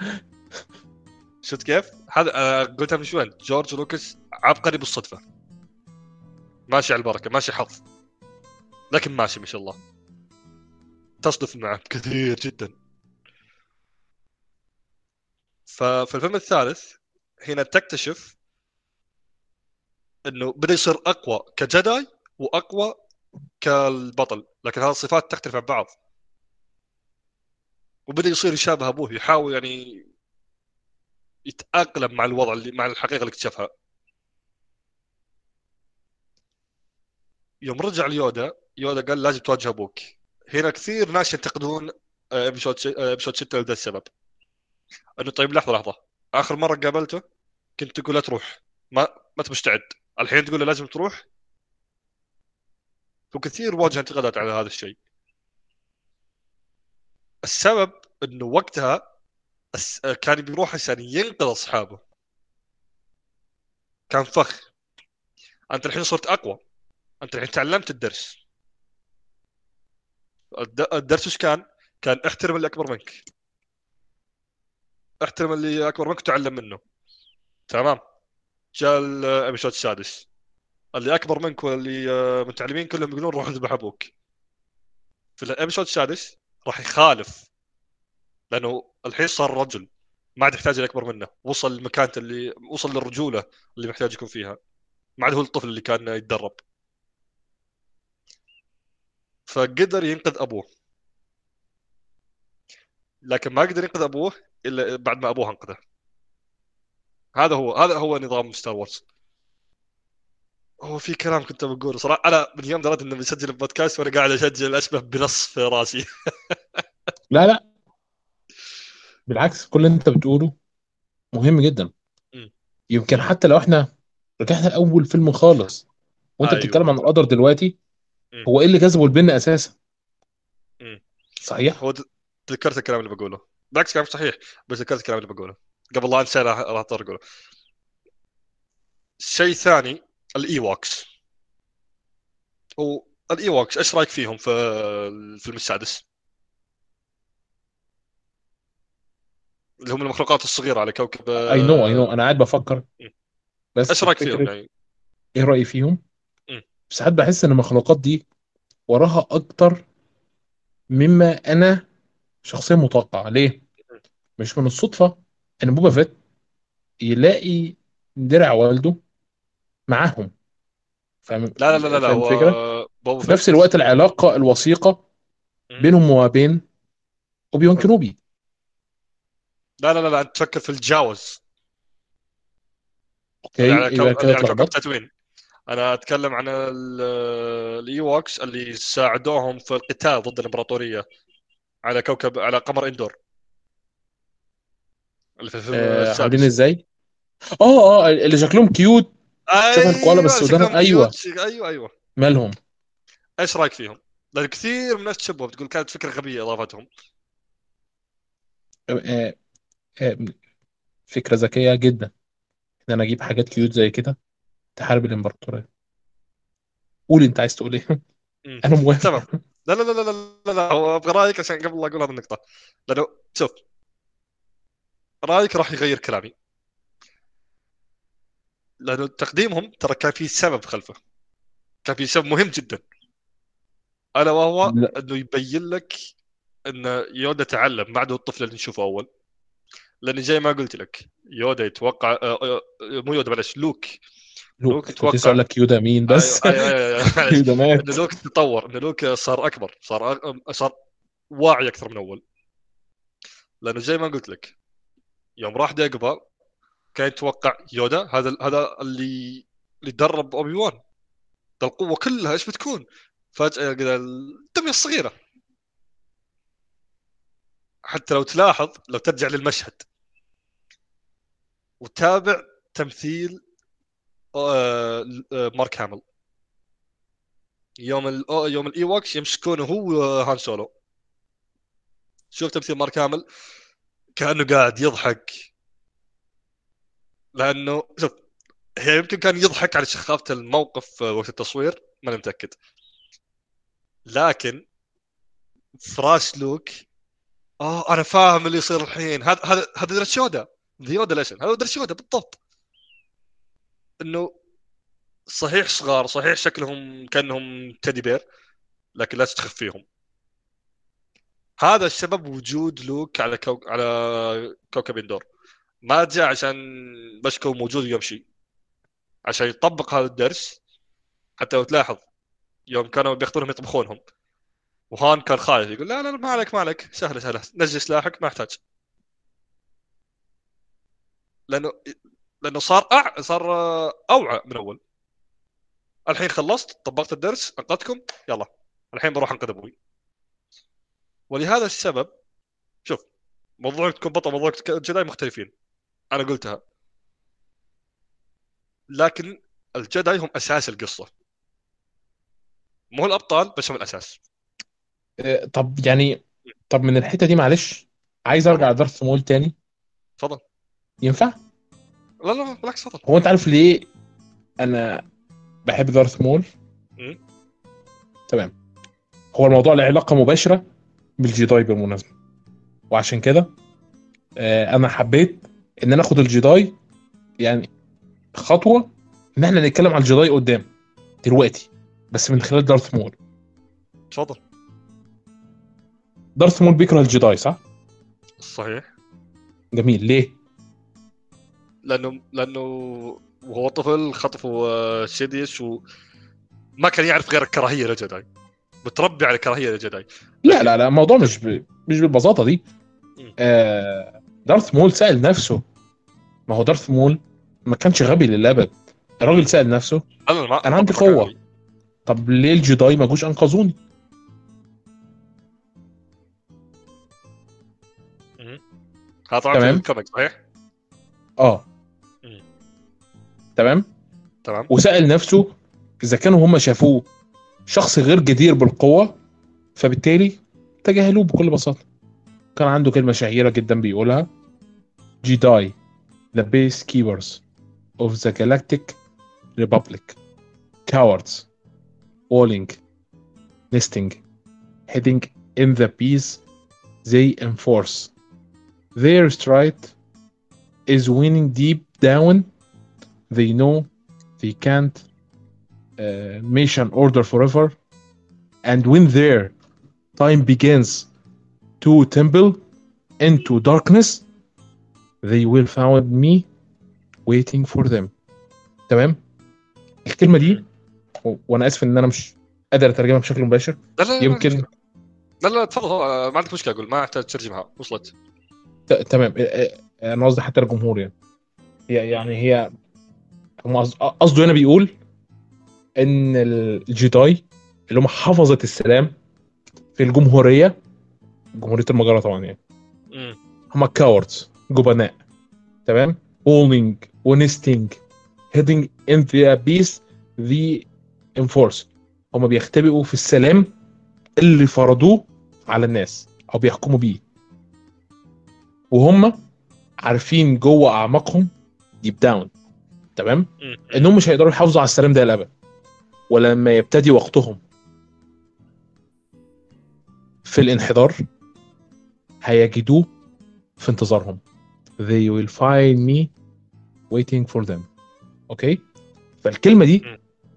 شفت كيف؟ هذا آه، قلتها من شوي جورج لوكاس عبقري بالصدفة. ماشي على البركة ماشي حظ. لكن ماشي ما شاء الله. تصدف معه كثير جدا. ففي الفيلم الثالث هنا تكتشف إنه بدأ يصير أقوى كجداي وأقوى كالبطل. لكن هذه الصفات تختلف عن بعض. وبدأ يصير يشابه أبوه يحاول يعني يتأقلم مع الوضع اللي مع الحقيقة اللي اكتشفها. يوم رجع ليودا يودا قال لازم تواجه أبوك. هنا كثير ناس ينتقدون ابيسود 6 لهذا السبب. إنه طيب لحظة لحظة. آخر مرة قابلته كنت تقول لا تروح. ما ما انت مستعد الحين تقول له لازم تروح؟ وكثير واجه انتقادات على هذا الشيء. السبب إنه وقتها كان بيروح عشان ينقذ أصحابه. كان فخ أنت الحين صرت أقوى. أنت الحين تعلمت الدرس. الد- الدرس إيش كان؟ كان احترم اللي أكبر منك. احترم اللي أكبر منك وتعلم منه. تمام؟ جاء ال Episode السادس. اللي أكبر منك واللي آه، متعلمين كلهم يقولون روح اذبح أبوك. في ال Episode السادس؟ راح يخالف لأنه الحين صار رجل ما عاد يحتاج اللي أكبر منه. وصل لمكانته اللي وصل للرجوله اللي محتاج يكون فيها. ما عاد هو الطفل اللي كان يتدرب. فقدر ينقذ أبوه. لكن ما قدر ينقذ أبوه إلا بعد ما أبوه أنقذه. هذا هو هذا هو نظام Star Wars هو في كلام كنت بقوله. صراحة أنا من يوم دريت إنه بنسجل البودكاست وأنا قاعد أسجل اشبه بنص في راسي. (laughs) لا لا. بالعكس كل اللي أنت بتقوله مهم جدا. يمكن حتى لو إحنا رجعنا لأول فيلم خالص وأنت أيوة. بتتكلم عن القدر دلوقتي مم. هو إيه اللي جذبه لبن أساسا؟ مم. صحيح؟ هو تذكرت الكلام اللي بقوله. بالعكس كلام صحيح بس تذكرت الكلام اللي بقوله. قبل لا انسى راح راح أضطر أقوله. شيء ثاني ال Ewoks وال Ewoks إيش رأيك فيهم في الفيلم السادس؟ اللي هم المخلوقات الصغيرة على كوكب I know I نو أنا قاعد بفكر. بس إيش رأيك فيهم يعني؟ إيه رأيي فيهم. ساعات بحس إن المخلوقات دي وراها أكتر مما أنا شخصيا متوقع ليه مش من الصدفة إن بوبا فيت يلاقي درع والده معاهم. فاهم؟ لا لا لا لا, لا هو في نفس الوقت العلاقة الوثيقة. بينهم وبين اوبي وان كنوبي لا لا لا لا تفكر في ال Jawas okay. يبقى كده اتلخبطت تاتوين أنا أتكلم عن ال- ال Ewoks اللي ساعدوهم في القتال ضد الإمبراطورية على كوكب على قمر إندور. اللي في الفيلم آه عاملين إزاي؟ آه آه اللي شكلهم cute شبه الكوالا بس أيوه ودانهم شكلهم أيوه. أيوه أيوه. مالهم؟ إيش رأيك فيهم؟ لأن كثير من الناس تشبهوا بتقول كانت فكرة غبية إضافتهم. آه آه فكرة ذكية جدا. إن أنا أجيب حاجات كيوت زي كده تحارب الإمبراطورية. قول أنت عايز تقول إيه. (laughs) أنا موافق. تمام. لا لا لا لا لا لا, لا. هو أبغى رأيك عشان قبل لا أقول هذه النقطة. لأنه شوف رأيك راح يغير كلامي. لأنه تقديمهم ترى كان في سبب خلفه. كان في سبب مهم جدا. ألا وهو لا. أنه يبين لك أن يودا تعلم بعد الطفل اللي نشوفه أول. لأن زي ما قلت لك يودا يتوقع آه، آه، مو يودا معلش لوك. لوك يتوقع. لك يودا مين بس؟ أيوة، أيوة، أيوة،. (laughs) يودا مات. لوك تطور أن لوك صار أكبر صار أ- صار واعي أكثر من أول. لأنه زي ما قلت لك يوم راح داجوبا كان يتوقع يودا هذا هذا اللي اللي درب اوبي وان القوة كلها إيش بتكون؟ فجأة كذا الدمية الصغيرة. حتى لو تلاحظ لو ترجع للمشهد. وتابع تمثيل آه، آه، مارك هامل. يوم ال آه، يوم ال Ewoks يمسكونه هو هان سولو. شوف تمثيل مارك هامل كأنه قاعد يضحك. لأنه شوف هي يمكن كان يضحك على سخافة الموقف آه، وقت التصوير ماني متأكد. لكن فراس لوك آه أنا فاهم اللي يصير الحين. هذا هذا هذا درس يودا the Yoda lesson هذا درس يودا بالضبط. إنه صحيح صغار صحيح شكلهم كأنهم teddy bear لكن لا تستخف فيهم. هذا السبب وجود لوك على كو... على كوكب اندور ما جاء عشان بس كون موجود ويمشي عشان يطبق هذا الدرس حتى لو تلاحظ يوم كانوا بياخذونهم يطبخونهم. وهان كان خايف يقول لا لا ما عليك ما عليك. سهلة سهلة. نزل سلاحك ما يحتاج لأنه لأنه صار أع... صار أوعى من أول. الحين خلصت طبقت الدرس أنقذتكم يلا. الحين بروح أنقذ أبوي. ولهذا السبب شوف موضوع تكون بطل موضوع الجداي مختلفين. أنا قلتها. لكن الجداي هم أساس القصة. مو الأبطال بس هم الأساس. آه، طب يعني طب من الحتة دي معلش عايز أرجع دارث مول تاني؟ تفضل. ينفع؟ لا لا بالعكس تفضل. هو أنت عارف ليه أنا بحب دارث مول؟ تمام. هو الموضوع له علاقة مباشرة بالجيداي بالمناسبة. وعشان كده آه، أنا حبيت إن أنا آخد الجيداي يعني خطوة إن إحنا نتكلم عن الجيداي قدام دلوقتي بس من خلال دارث مول. تفضل دارث مول بيكره الجيداي صح؟ صحيح. جميل. ليه؟ لأنه لأنه وهو طفل آه، سيديوس وما كان يعرف غير الكراهية للجداي متربي على الكراهية للجداي لا لا لا الموضوع مش ب... مش بالبساطة دي. آه دارث مول سأل نفسه ما هو دارث مول ما كانش غبي للأبد الراجل سأل نفسه أنا ما أنا عندي قوة. طب ليه الجداي ما جوش في تمام. صحيح؟ آه. تمام تمام وسأل نفسه إذا كانوا هم شافوه شخص غير جدير بالقوة فبالتالي تجاهلوه بكل بساطة كان عنده كلمة شهيرة جدا بيقولها Jedi, the base keepers of the Galactic Republic, cowards, walling, nesting, heading in the peace they enforce. Their stride is winning deep down. They know they can't uh, mission order forever. And when their time begins to tumble into darkness, they will find me waiting for them. تمام؟ الكلمة دي وأنا آسف إن أنا مش قادر أترجمها بشكل مباشر. لا لا لا يمكن لا لا تفضل. ما عندك مشكلة أقول ما احتاج ترجمها. وصلت. ت- تمام. أنا قصدي حتى الجمهور يعني. يعني هي قصده هنا بيقول إن الجيداي اللي هم حفظة السلام في الجمهورية جمهورية المجرة طبعا يعني. هم كاوردز جبناء تمام؟ اولينج ونستنج heading in the peace the enforce هم بيختبئوا في السلام اللي فرضوه على الناس أو بيحكموا بيه. وهم عارفين جوه أعماقهم ديب داون تمام. إنهم مش هيقدروا يحافظوا على السلام ده للابد ولما يبتدي وقتهم. في الانحدار هيجدوه في انتظارهم. They will find me waiting for them. Okay فالكلمة دي.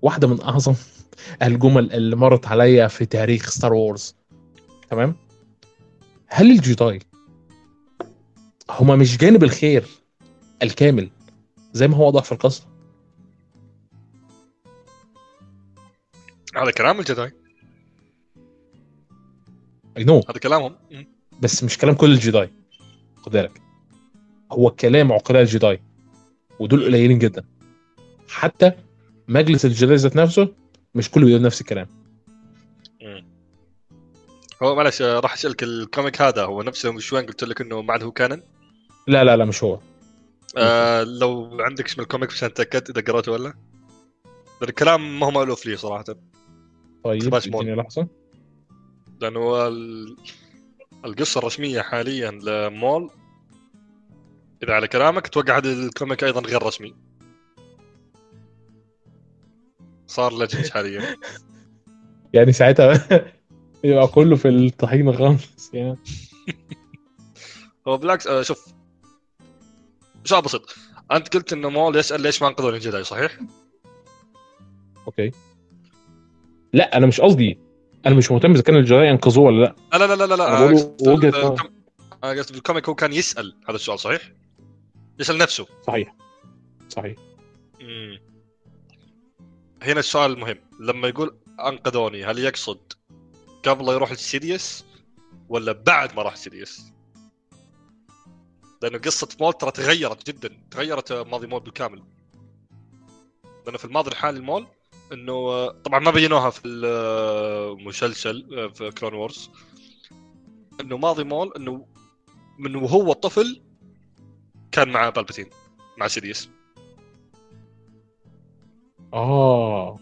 واحدة من أعظم (laughs) الجمل اللي مرت عليا في تاريخ Star Wars تمام؟ هل الجيداي هما مش جانب الخير الكامل زي ما هو واضح في القصة؟ هذا كلام الجيداي I know هذا كلامهم. بس مش كلام كل الجيداي. خد بالك. هو كلام عقلاء الجيداي ودول قليلين جدا. حتى مجلس الجيداي ذات نفسه مش كله بيقول نفس الكلام. هو معلش راح أسألك ال comic هذا هو نفسه مش وين؟ قلت لك إنه ما عنده هو canon؟ لا لا لا مش هو. آه لو عندك اسم ال comic عشان اتاكد إذا قرأته ولا؟ الكلام ما هو مألوف لي صراحة. طيب. اديني لحظة. لأنه ال- القصة الرسمية حاليا لمول إذا على كلامك أتوقع هذا ال comic أيضا غير رسمي. صار Legends حاليا. (laughs) يعني ساعتها (laughs) يبقى كله في الطحين الغامس يعني. (laughs) هو بالعكس آه، شوف. سؤال بسيط. أنت قلت إنه مول يسأل ليش ما انقذوا ال Jedi صحيح؟ أوكي. لا أنا مش قصدي. أنا مش مهتم إذا كان ال Jedi ينقذوه ولا لا. لا لا لا لا لا. الكم- أنا قصدي بال comic هو كان يسأل هذا السؤال صحيح؟ يسأل نفسه. صحيح. صحيح. مم. هنا السؤال المهم لما يقول أنقذوني هل يقصد قبل يروح لسيديوس ولا بعد ما راح سيديوس؟ لأنه قصة مول ترى تغيرت جدا. تغيرت ماضي مول بالكامل. لأنه في الماضي الحالي المول إنه طبعا ما بينوها في المسلسل في Clone Wars إنه ماضي مول إنه من وهو طفل كان مع بالباتين مع سيديوس. آه.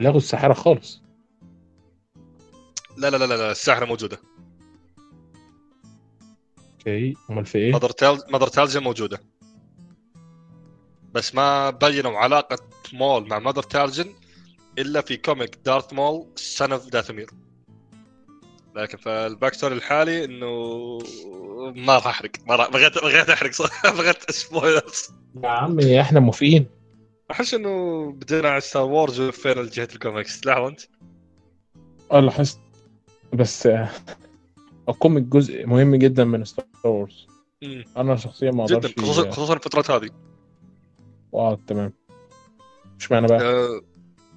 لغوا السحاره خالص. لا لا لا لا, الساحرة موجودة. أوكي. أمال في إيه؟ Mother Tal- Mother موجودة. بس ما بينوا علاقة مول مع Mother Talzin إلا في comic Darth Maul Son of Dathomir لكن في ال backstory الحالي إنه ما راح أحرق. ما راح بغيت بغيت أحرق. صراحة (laughs) بغيت spoilers يا عمي إحنا موافقين أحس إنه بدينا على Star Wars وفينا لجهه الكوميكس لحظه أنت؟ آه لاحظت بس آه، ال comic جزء مهم جدا من Star Wars. أنا شخصيا ما جدا أقدرش خصوصا خصوصا الفترات هذه. آه تمام. مش معنى بقى؟ آه،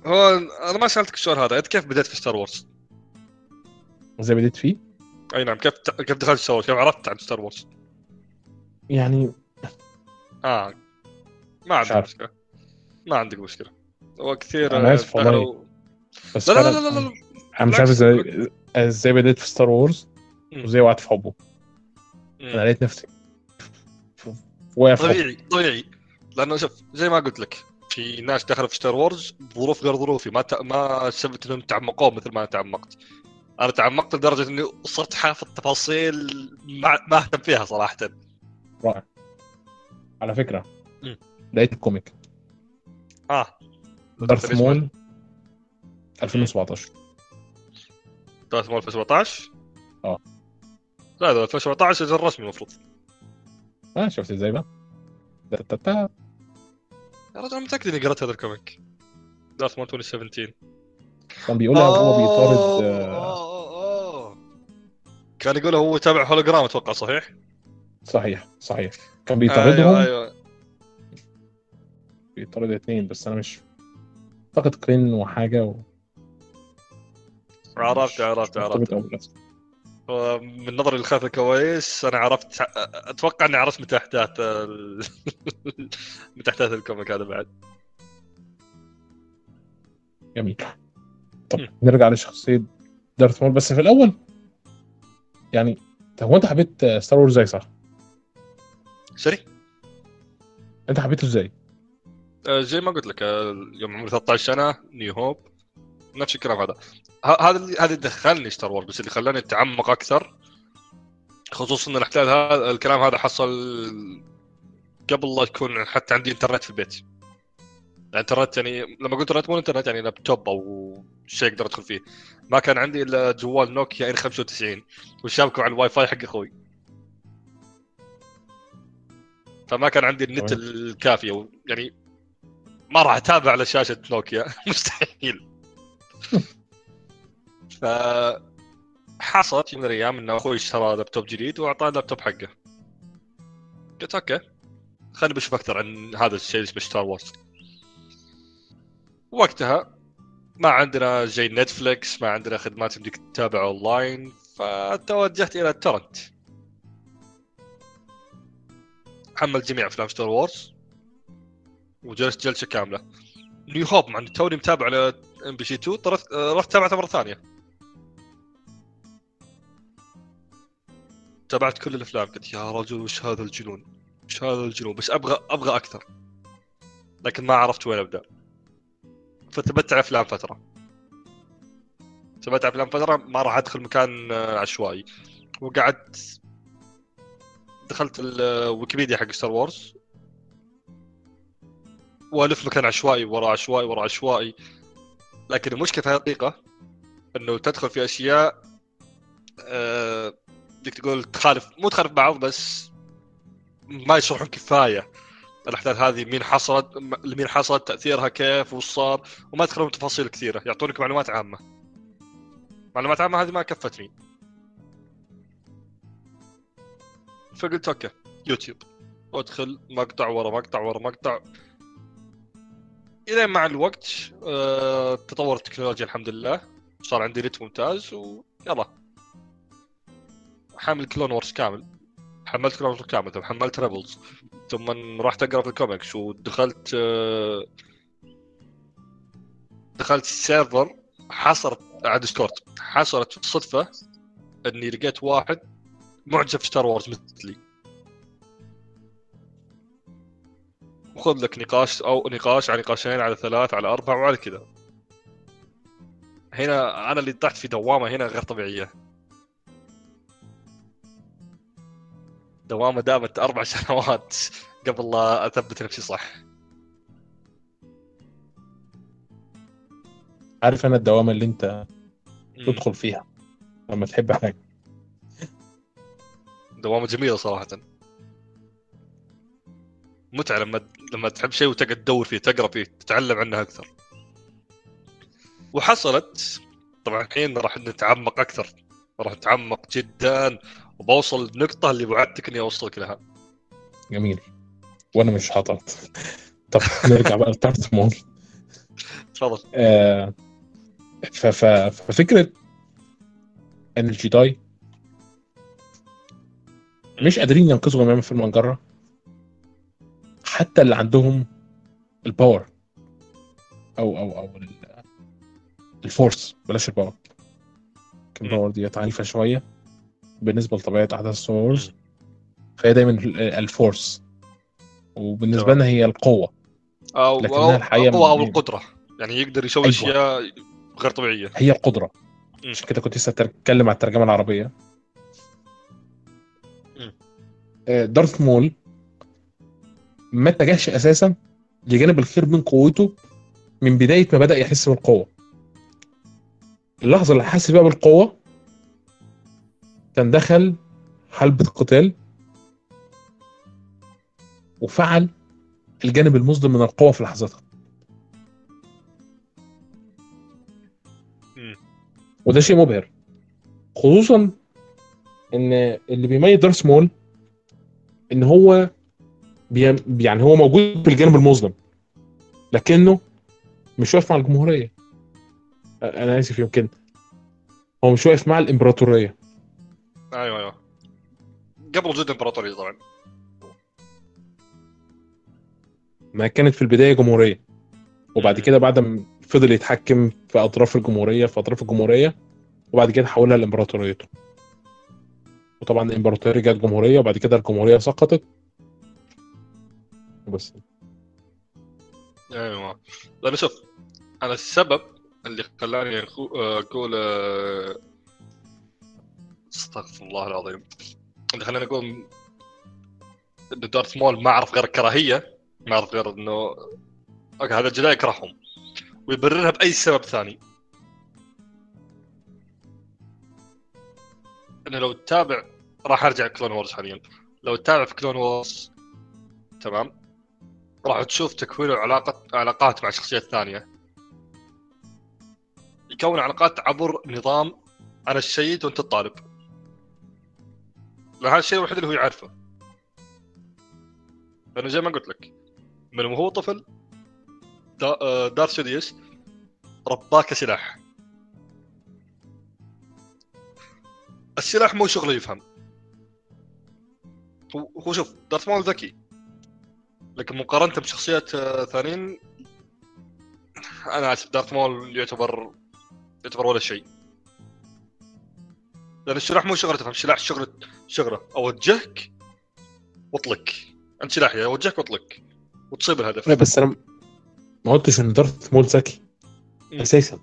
هو أنا ما سألتك السؤال هذا. أنت كيف بديت في Star Wars؟ زي بديت فيه؟ أي نعم كيف كيف دخلت Star Wars؟ كيف عرفت عن Star Wars؟ يعني آه ما عندك. مشكلة ما عندك مشكلة هو كثير أنا آسف والله. بس لا لا لا لا, لا. أنا مش عارف. إزاي إزاي بديت في Star Wars. وإزاي وقعت في حبه أنا. لقيت نفسي واقع في طبيعي طبيعي لأنه شوف زي ما قلت لك في ناس دخلوا في Star Wars بظروف غير ظروفي ما ت... ما سبت انهم تعمقوا مثل ما أنا تعمقت أنا تعمقت لدرجه إني صرت حافظ تفاصيل ما ما أهتم فيها صراحة. رائع. على فكرة. لقيت ال comic. آه. Darth Maul 2017 Darth Maul 2017 آه. لا ده 2017 الجزء الرسمي المفروض. آه شفت إزاي بقى؟ يا رجل أنا متأكد إني قرأت هذا ال comic. Darth Maul 2017 كان بيقول هو بيطارد آه، آه. كان يقول هو تابع هولوجرام أتوقع صحيح؟ صحيح صحيح. كان بيطاردهم؟ أيوه أيوه بيطارد اتنين بس أنا مش اعتقد كرين وحاجة و... عرفت عرفت عرفت. من نظري لخلف الكواليس أنا عرفت أتوقع إني عرفت متى أحداث ال... (laughs) متى أحداث ال comic هذا بعد. جميل. طب. نرجع لشخصية Darth Maul بس في الأول يعني طب هو انت حبيت Star Wars إزاي صح؟ sorry انت حبيته إزاي؟ آه، زي ما قلت لك آه، يوم عمري 13 سنة New Hope نفس الكلام هذا ه- هذا اللي هذا اللي دخلني Star Wars بس اللي خلاني أتعمق أكثر خصوصا إن الأحداث هذا الكلام هذا حصل قبل لا يكون حتى عندي إنترنت في البيت الإنترنت يعني لما قلت انترنت مو إنترنت يعني لابتوب أو شيء أقدر أدخل فيه ما كان عندي إلا جوال Nokia N95 وشابكه على الواي فاي حق أخوي. فما كان عندي النت تمام. الكافي أو يعني ما راح أتابع على شاشة نوكيا. (laughs) مستحيل. (laughs) ف حصلت يوم من الأيام إن أخوي اشترى لابتوب جديد وأعطاه اللابتوب حقه. قلت أوكي خليني بشوف أكثر عن هذا الشيء اللي اسمه Star Wars وقتها ما عندنا زي Netflix ما عندنا خدمات يمديك تتابع اونلاين فتوجهت إلى ال torrent حمل جميع أفلام Star Wars وجلست جلسة كاملة. New Hope مع توني متابع على MBC 2 طرت رحت تابعتها مرة ثانية. تابعت كل الأفلام. قلت يا رجل وش هذا الجنون؟ وش هذا الجنون؟ بس أبغى أبغى أكثر. لكن ما عرفت وين أبدأ. فثبت على افلام فترة. ثبت على افلام فترة ما راح أدخل مكان آه، عشوائي. وقعدت دخلت الويكيبيديا حق Star Wars وألف مكان عشوائي ورا عشوائي ورا عشوائي. لكن المشكلة في الحقيقة إنه تدخل في أشياء آه، بدك تقول تخالف مو تخالف بعض بس ما يشرحون كفاية. الأحداث هذه مين حصلت مين حصلت تأثيرها كيف وش صار وما يدخلون تفاصيل كثيرة. يعطونك معلومات عامة. معلومات عامة هذه ما كفتني. فقلت أوكي يوتيوب. وادخل مقطع ورا مقطع ورا مقطع. الين مع الوقت آه، تطور التكنولوجيا الحمد لله. صار عندي نت ممتاز ويلا حامل Clone Wars كامل. حملت Clone Wars كامل ثم حملت Rebels. ثم رحت اقرا في الكوميكس. ودخلت آه، دخلت server حصرت على Discord حصلت بالصدفه إني لقيت واحد معجب في Star Wars مثلي. وخذ لك نقاش أو نقاش على نقاشين على ثلاث على أربع وعلى كذا. هنا أنا اللي طحت في دوامة هنا غير طبيعية. دوامه دامت أربع (laughs) سنوات قبل لا اثبت نفسي صح. عارف أنا الدوامة اللي أنت تدخل فيها لما تحب حاجة. دوامة جميلة صراحة. متعة لما لما تحب شيء وتقعد تدور فيه تقرأ فيه تتعلم عنه أكثر. وحصلت طبعا الحين راح نتعمق أكثر راح نتعمق جدا وبوصل للنقطه اللي وعدتك إني أوصلك لها. جميل. وأنا مش حاطط. طب نرجع بقى لتارت مول تفضل. آه ففكرة ان ال Jedi مش قادرين ينقذوا جميع في المجره حتى اللي عندهم ال power أو أو أو ال- ال force بلاش ال power. ال power ديت عنيفة شوية. بالنسبة لطبيعة أحداث Star Wars فهي دايما ال- ال force. وبالنسبة. لنا هي القوة. أو لكنها أو الحقيقة القوة أو القدرة. يعني يقدر يسوي أيوة. أشياء غير طبيعية. هي القدرة. عشان كده كنت لسه اتكلم على الترجمة العربية. مم. آه، دارث مول ما اتجهش أساسا لجانب الخير من قوته من بداية ما بدأ يحس بالقوة. اللحظة اللي حس بيها بالقوة كان دخل حلبة قتال وفعل الجانب المظلم من القوة في لحظتها. وده شيء مبهر. خصوصا إن اللي بيميز دارث مول إن هو بي... يعني هو موجود في الجانب المظلم لكنه مش واقف مع الجمهورية. أنا آسف يمكن. هو مش واقف مع الإمبراطورية. أيوه أيوه. قبل وجود الامبراطوريه طبعا. ما كانت في البداية جمهورية. وبعد. كده بعد ما فضل يتحكم في أطراف الجمهورية في أطراف الجمهورية وبعد كده حولها لإمبراطوريته. وطبعا الامبراطوريه جت جمهورية وبعد كده الجمهورية سقطت. بس أيوه. لأن شوف أنا السبب اللي خلاني أخو- أقول آه، أستغفر الله العظيم. اللي خلاني أقول إن Darth Maul ما أعرف غير كراهية ما أعرف غير إنه okay هذا ال Jedi يكرههم. ويبررها بأي سبب ثاني. إنه لو تتابع راح أرجع Clone Wars حاليا. لو تتابع في Clone Wars تمام؟ راح تشوف تكوين علاقة علاقات مع شخصيات ثانية. يكون علاقات عبر نظام أنا الشيد وأنت الطالب. هذا الشيء الوحيد اللي هو يعرفه. أنا زي ما قلت لك من وهو طفل آه، دار سيديوس رباه كسلاح السلاح مو شغله يفهم. هو هو شوف دارث مول ذكي. لكن مقارنة بشخصيات آه، ثانيين أنا اسف دارث مول يعتبر يعتبر ولا شيء. لأن السلاح مو شغلة تفهم السلاح شغلة شغلة. اوجهك وأطلق. أنت سلاحي اوجهك وأطلق. وتصيب الهدف. لا بس أنا ما قلتش إن دارث مول ذكي. أساسا.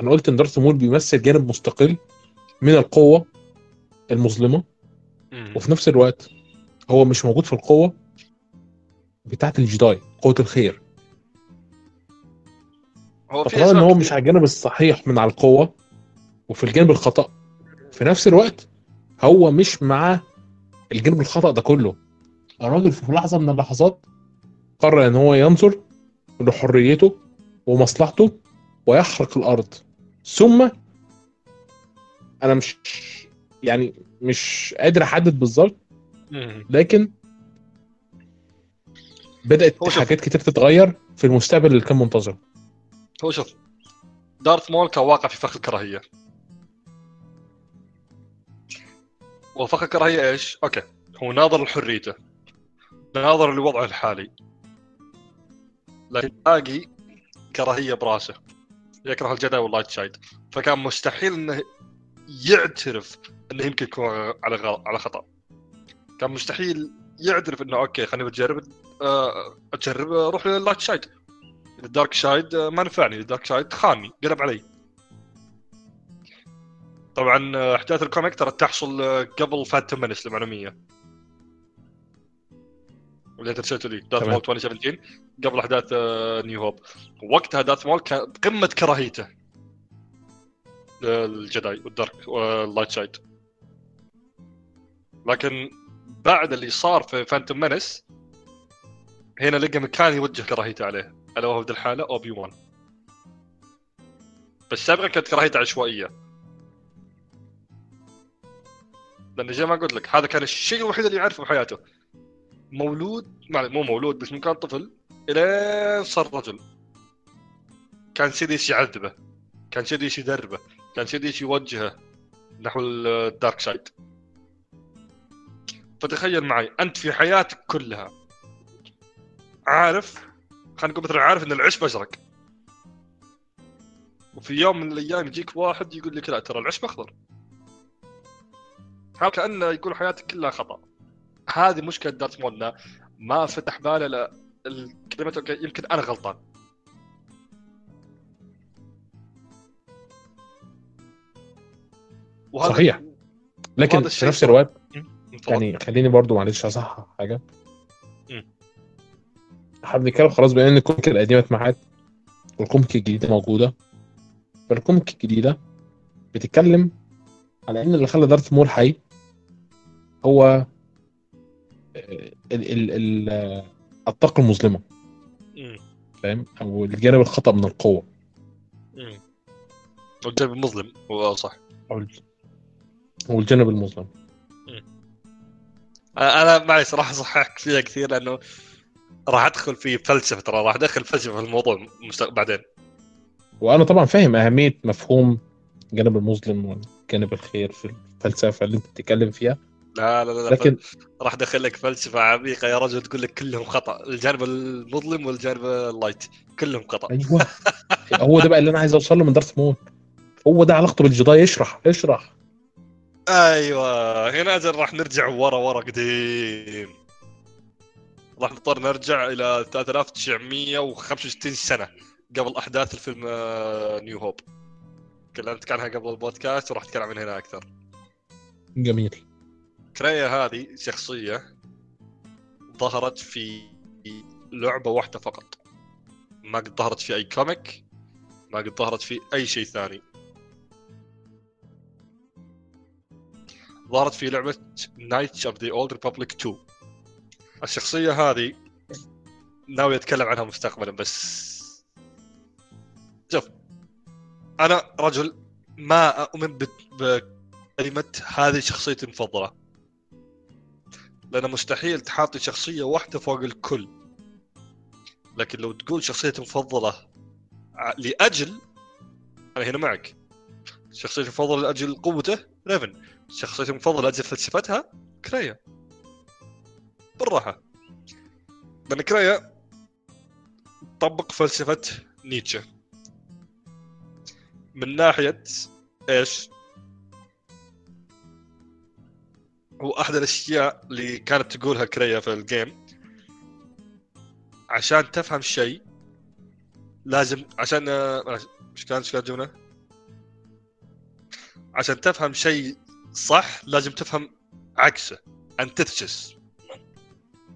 أنا قلت إن دارث مول بيمثل جانب مستقل من القوة المظلمة. مم. وفي نفس الوقت هو مش موجود في القوة بتاعت الجداي قوة الخير. هو في فطالما إن هو. مش على الجانب الصحيح من على القوة وفي الجانب الخطأ في نفس الوقت هو مش مع الجانب الخطأ ده كله الراجل في لحظة من اللحظات قرر إن هو ينظر لحريته ومصلحته ويحرق الأرض ثم أنا مش يعني مش قادر أحدد بالظبط. لكن بدأت. حاجات كتير تتغير في المستقبل اللي كان منتظر هو شوف دارث مول كان واقع في فخ الكراهية وفخ الكراهيه إيش؟ أوكي. هو ناظر لحريته. ناظر لوضعه الحالي. لكن باقي كراهيه برأسه. يكره ال Jedi وال light side. فكان مستحيل إنه يعترف إنه يمكن يكون على على خطأ. كان مستحيل يعترف إنه okay خليني بجرب آه، أجرب أروح لل light side. ال dark side آه، ما نفعني. ال dark side خانني قلب علي. طبعا آه، أحداث ال comic ترى تحصل آه، قبل Phantom Menace للمعلوميه اللي أنت رسلته لي داث تمام. Maul 2017 قبل أحداث آه، New Hope وقتها Darth Maul كان بقمة كراهيته لل Jedi وال dark وال light side لكن بعد اللي صار في Phantom Menace هنا لقى مكان يوجه كراهيته عليه. ألا وهو الحالة اوبي وان بس سابقا كانت كراهيته عشوائية. لأن زي ما قلت لك هذا كان الشيء الوحيد اللي يعرفه بحياته مولود مو مولود بس من كان طفل الين صار رجل. كان Sidious يعذبه كان Sidious يدربه كان Sidious يوجهه نحو ال dark side فتخيل معي أنت في حياتك كلها عارف خلينا نقول مثلا عارف إن العشب ازرق وفي يوم من الأيام يجيك واحد يقول لك لا ترى العشب أخضر. هذا كانه يقول حياتك كلها خطأ هذه مشكلة Darth Maul إنه ما فتح باله ل يمكن أنا غلطان وهذا صحيح. لكن في نفس. الوقت. يعني خليني برضو معلش أصحح حاجة. إحنا بنتكلم خلاص بما إن ال comic القديمة اتمحت وال comic الجديدة موجودة فالكوميك الجديدة بتتكلم على إن اللي خلى دارث مول حي هو آه، ال ال ال الطاقة المظلمة. فاهم؟ أو الجانب الخطأ من القوة. مم. والجانب المظلم. هو صح. أو الجانب المظلم. أنا أنا معليش راح اصححك فيها كثير لأنه راح أدخل في فلسفة ترى راح أدخل فلسفة في الموضوع مست- بعدين. وأنا طبعا فاهم أهمية مفهوم الجانب المظلم والجانب الخير في الفلسفة اللي أنت بتتكلم فيها. لا لا لا, لكن راح ادخل لك فلسفة عميقة يا رجل تقول لك كلهم خطأ الجانب المظلم والجانب اللايت كلهم خطأ. أيوه. هو ده بقى اللي أنا عايز أوصل له من دارث مول هو ده علاقته بالجداي اشرح اشرح. أيوه هنا أجل راح نرجع ورا ورا قديم. راح نضطر نرجع إلى 3965 سنة قبل أحداث الفيلم New Hope تكلمت عنها قبل البودكاست وراح أتكلم عن هنا أكثر. جميل. Kreia هذه شخصية ظهرت في لعبة واحدة فقط. ما قد ظهرت في أي comic ما قد ظهرت في أي شيء ثاني. ظهرت في لعبة Knights of the Old Republic 2 الشخصية هذه ناوي أتكلم عنها مستقبلا بس شوف أنا رجل ما أؤمن بكلمة هذه شخصيتي المفضلة. لأن مستحيل تحاطي شخصية واحدة فوق الكل. لكن لو تقول شخصيتي المفضله ع- لأجل أنا هنا معك. شخصيتي المفضله لأجل قوته ريفن. شخصيتي المفضله لأجل فلسفتها كريا. بالراحة. لأن كريا طبق فلسفة نيتشه. من ناحية إيش؟ هو احد الأشياء اللي كانت تقولها كريا في الجيم عشان تفهم شيء لازم عشان إيش كان إيش كانت الجمله؟ عشان تفهم شيء صح لازم تفهم عكسه antithesis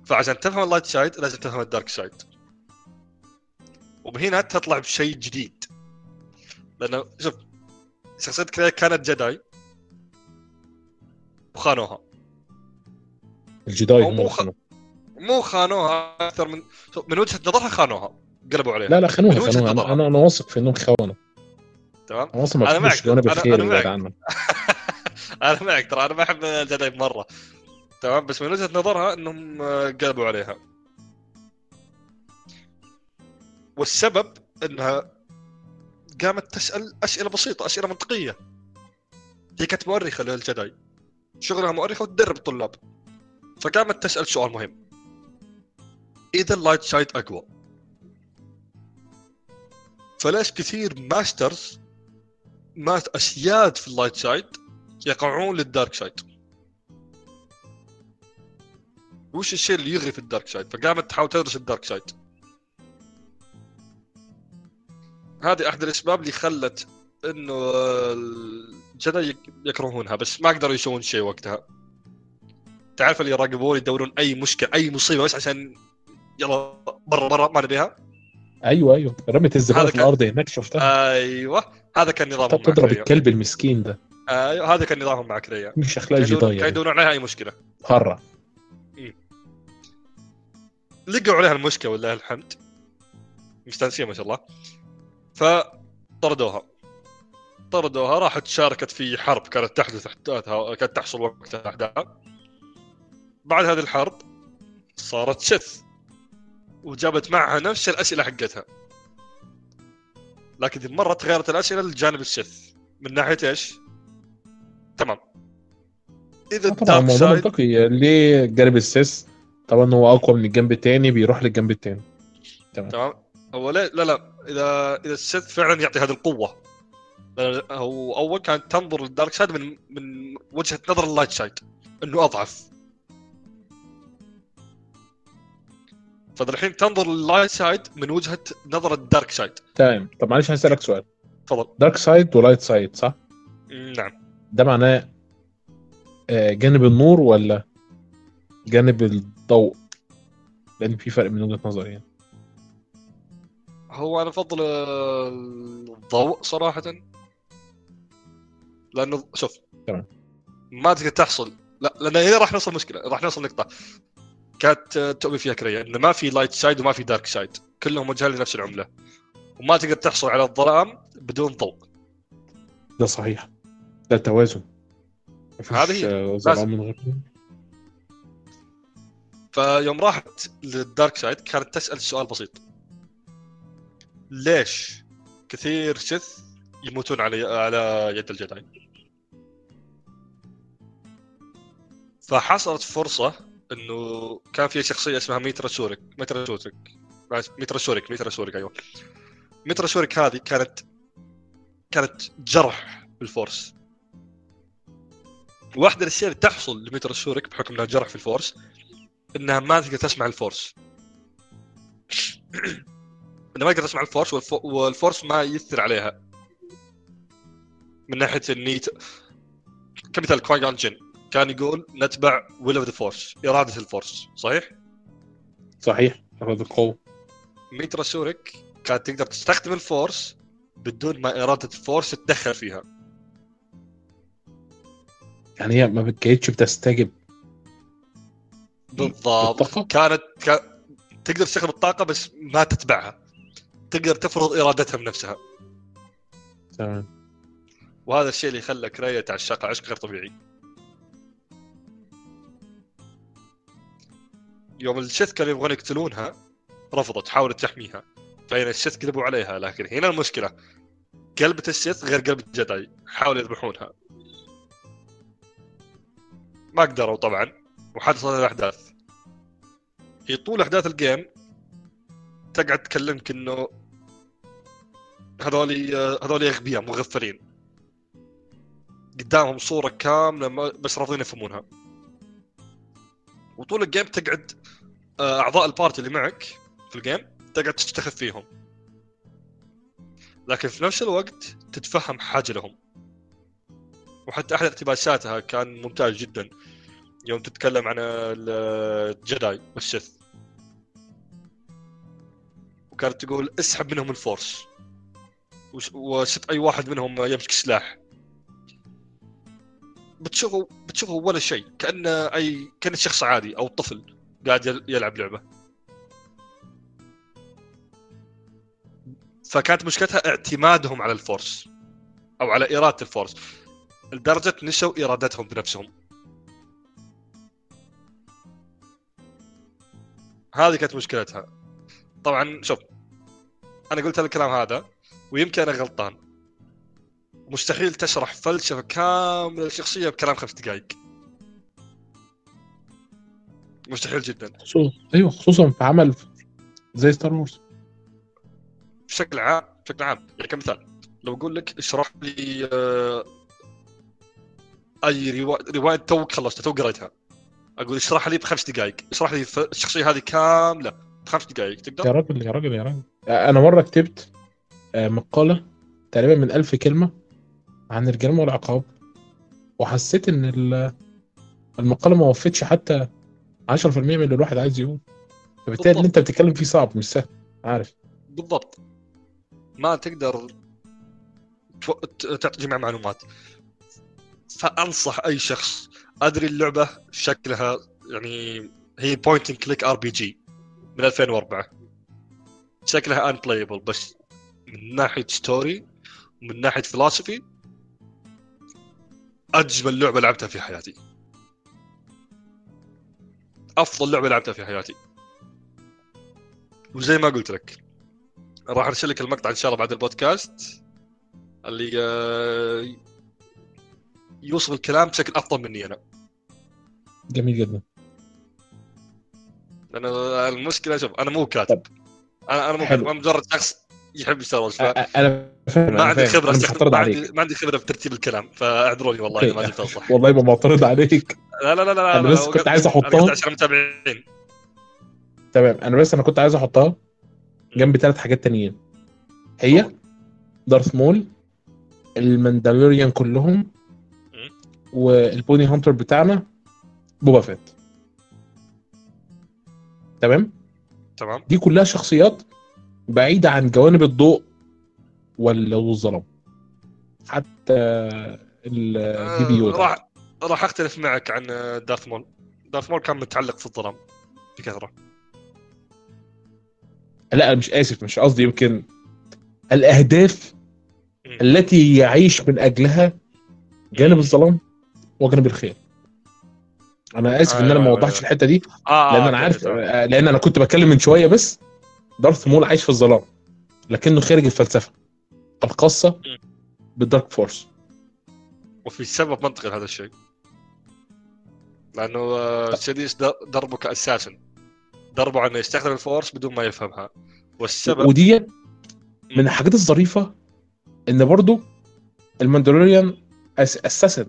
فعشان تفهم ال light side لازم تفهم ال dark side وهنا تطلع بشيء جديد. لأنه شوف شخصية Kreia كانت Jedi وخانوها. ال Jedi مو خ- خانوها. مو خانوها أكثر من من وجهة نظرها خانوها. قلبوا عليها. لا لا خانوها خانوها. نظرها. أنا أنا أنا واثق في إنهم خونه تمام؟ أنا أنا معك. أنا- أنا اللي معك. أنا معك ترى. أنا ما أحب الجداي مره تمام؟ بس من وجهة نظرها إنهم آه، قلبوا عليها. والسبب إنها قامت تسأل أسئلة بسيطة أسئلة منطقية. هي كانت مؤرخة للجداي. شغلها مؤرخة وتدرب الطلاب فقامت تسأل سؤال مهم. إذا ال light side أقوى. فليش كثير masters ما أسياد في ال light side يقعون لل dark side وش الشيء اللي يغري في ال dark side فقامت تحاول تدرس ال dark side هذه أحد الأسباب اللي خلت إنه ال Jedi يك- يكرهونها بس ما قدروا يسوون شيء وقتها. تعرف اللي يراقبون يدورون أي مشكلة أي مصيبة بس عشان يلا برا برا ما نبيها أيوه أيوه. رمت الزبالة في كان- الأرض هناك شفتها. أيوه. هذا كان نظامهم تضرب الكلب المسكين ده. أيوه هذا كان نظامهم مع كريا مش اخلاق الجداي كانوا يعني يدورون عليها أي مشكلة. هرع لقوا عليها المشكلة ولله الحمد. مستانسين ما شاء الله. فطردوها. طردوها راحت شاركت في حرب كانت تحدث كانت تحصل وقتها احداثها بعد هذه الحرب صارت سث وجابت معها نفس الأسئلة حقتها. لكن ذي المره تغيرت الأسئلة للجانب السث من ناحية إيش؟ تمام. إذا طبعا الموضوع منطقي. ليه جانب السيس؟ طبعا هو أقوى من الجنب التاني بيروح للجنب التاني. تمام. هو لا لا لا. إذا إذا السيث فعلا يعطي هذه القوة. هو أول كانت تنظر لل dark side من من وجهة نظر ال light side إنه أضعف. فالحين تنظر لل light side من وجهة نظر ال dark side تمام. طب معلش هسألك سؤال. تفضل. dark side و light side صح؟ نعم. ده معناه آه، جانب النور ولا جانب الضوء؟ لأن في فرق من وجهة نظري يعني. هو أنا أفضل الضوء صراحة. لأنه شوف. تمام. ما تقدر تحصل. لا لأن هنا راح نوصل مشكلة. راح نوصل نقطة. كانت تؤمن فيها Kreia إنه ما في light side وما في dark side كلهم وجهين لنفس العملة. وما تقدر تحصل على الظلام بدون ضوء. ده صحيح. ده توازن. هذه هي. ظلام من غير فيوم راحت لل dark side كانت تسأل سؤال بسيط. ليش كثير Sith يموتون على على يد ال Jedi؟ فحصلت فرصة إنه كان في شخصية اسمها Meetra Surik Meetra Surik. Meetra Surik Meetra Surik أيوه. Meetra Surik هذه كانت كانت جرح بال force. واحدة الأشياء اللي تحصل لميترا سوريك بحكم إنها جرح في الفورس إنها ما تقدر تسمع الفورس. (clears throat) إنها ما تقدر تسمع الفورس والفو... والفورس ما يثر عليها. من ناحية النيت كمثال كواي جون جن. كان يقول نتبع will of the Force إرادة ال Force صحيح؟ صحيح هذا القوة. ميترا سوريك كانت تقدر تستخدم ال Force بدون ما إرادة ال Force تتدخل فيها. يعني هي ما كانتش بتستجب. بالضبط. بالطاقة؟ كانت كا... تقدر تستخدم الطاقة بس ما تتبعها. تقدر تفرض إرادتها بنفسها. تمام. وهذا الشيء اللي خلى كريا تعشقها عشق غير طبيعي. يوم الشث كانوا يبغون يقتلونها رفضت حاولت تحميها. فهنا الشث قلبوا عليها لكن هنا المشكلة. قلبت السيث غير قلب الجداي حاولوا يذبحونها. ما قدروا طبعا وحدثت الأحداث. في طول أحداث ال game. تقعد تكلمك إنه هذولي هذولي أغبياء مغفلين. قدامهم صورة كاملة بس راضين يفهمونها. وطول ال game تقعد آه، أعضاء ال party اللي معك في ال game تقعد تستخف فيهم. لكن في نفس الوقت تتفهم حاجة لهم. وحتى أحد اقتباساتها كان ممتاز جدا. يوم تتكلم عن الجداي والسيث وكانت تقول اسحب منهم ال Force وست أي واحد منهم يمسك سلاح. بتشوفه بتشوفه ولا شيء كانه أي كأن شخص عادي أو طفل قاعد يل- يلعب لعبة. فكانت مشكلتها اعتمادهم على الفورس أو على إرادة الفورس لدرجة نسوا إرادتهم بنفسهم. هذه كانت مشكلتها. طبعا شوف أنا قلت الكلام هذا ويمكن أنا غلطان. مستحيل تشرح فلسفة كاملة للشخصية بكلام خمس دقائق مستحيل جدا. خصوصا أيوه خصوصا في عمل زي Star Wars بشكل عام بشكل عام يعني كمثال لو أقول لك اشرح لي آه، أي روايه رواية توك خلصتها تو قريتها. أقول اشرح لي بخمس دقائق اشرح لي الشخصية هذه كاملة بخمس دقائق يا تقدر راجل يا راجل يا راجل. أنا مرة كتبت آه، مقالة تقريبا من ألف كلمة عن الجريمه والعقاب وحسيت إن ال- المقالة ما وفتش حتى 10% من اللي الواحد عايز يقول فبالتالي اللي أنت بتتكلم فيه صعب مش سهل. عارف. بالضبط. ما تقدر تو- ت- تعطي جميع معلومات. فأنصح أي شخص أدري اللعبة شكلها يعني هي point click RPG من 2004 شكلها unplayable بس من ناحية story ومن ناحية فلسفي أجمل لعبة لعبتها في حياتي. أفضل لعبة لعبتها في حياتي. وزي ما قلت لك راح أرسل لك المقطع إن شاء الله بعد البودكاست اللي آه، يوصف الكلام بشكل أفضل مني أنا. جميل جدا. لأن المشكلة شوف أنا مو كاتب. أنا أنا مو. كاتب. أنا مجرد شخص يحب أ- أنا فاهم ما عندي. خبرة أنا ما عندي ما عندي خبرة في ترتيب الكلام فاعذروني والله أوكي. ما جبتها صح (laughs) والله ما معترض عليك. لا لا لا لا أنا بس كنت عايز. قصدي عشان المتابعين. تمام أنا بس أنا كنت عايز أحطها جنب ثلاث حاجات تانيين. هي دارث مول المندالوريان كلهم وال bounty hunter بتاعنا بوبا فيت تمام؟ تمام. دي كلها شخصيات بعيدة عن جوانب الضوء وال- والظلام. حتى ال baby آه، يودا راح راح أختلف معك عن آه، دارث مول. دارث مول كان متعلق في الظلام بكثرة. لا مش آسف مش قصدي يمكن الأهداف مم. التي يعيش من أجلها جانب الظلام وجانب الخير. أنا آسف إن أنا ما أيوة، وضحتش أيوة. الحتة دي آه لأن أنا عارف. آه، لأن أنا كنت بتكلم من شوية بس. دارث مول عايش في الظلام لكنه خارج الفلسفة. الخاصه بال dark Force وفي سبب منطقي لهذا الشيء. لأنه دربه كأساسا دربه على إنه يستخدم ال Force بدون ما يفهمها. والسبب ودي من الحاجات الظريفة إن برضو الماندلوريان أساسا.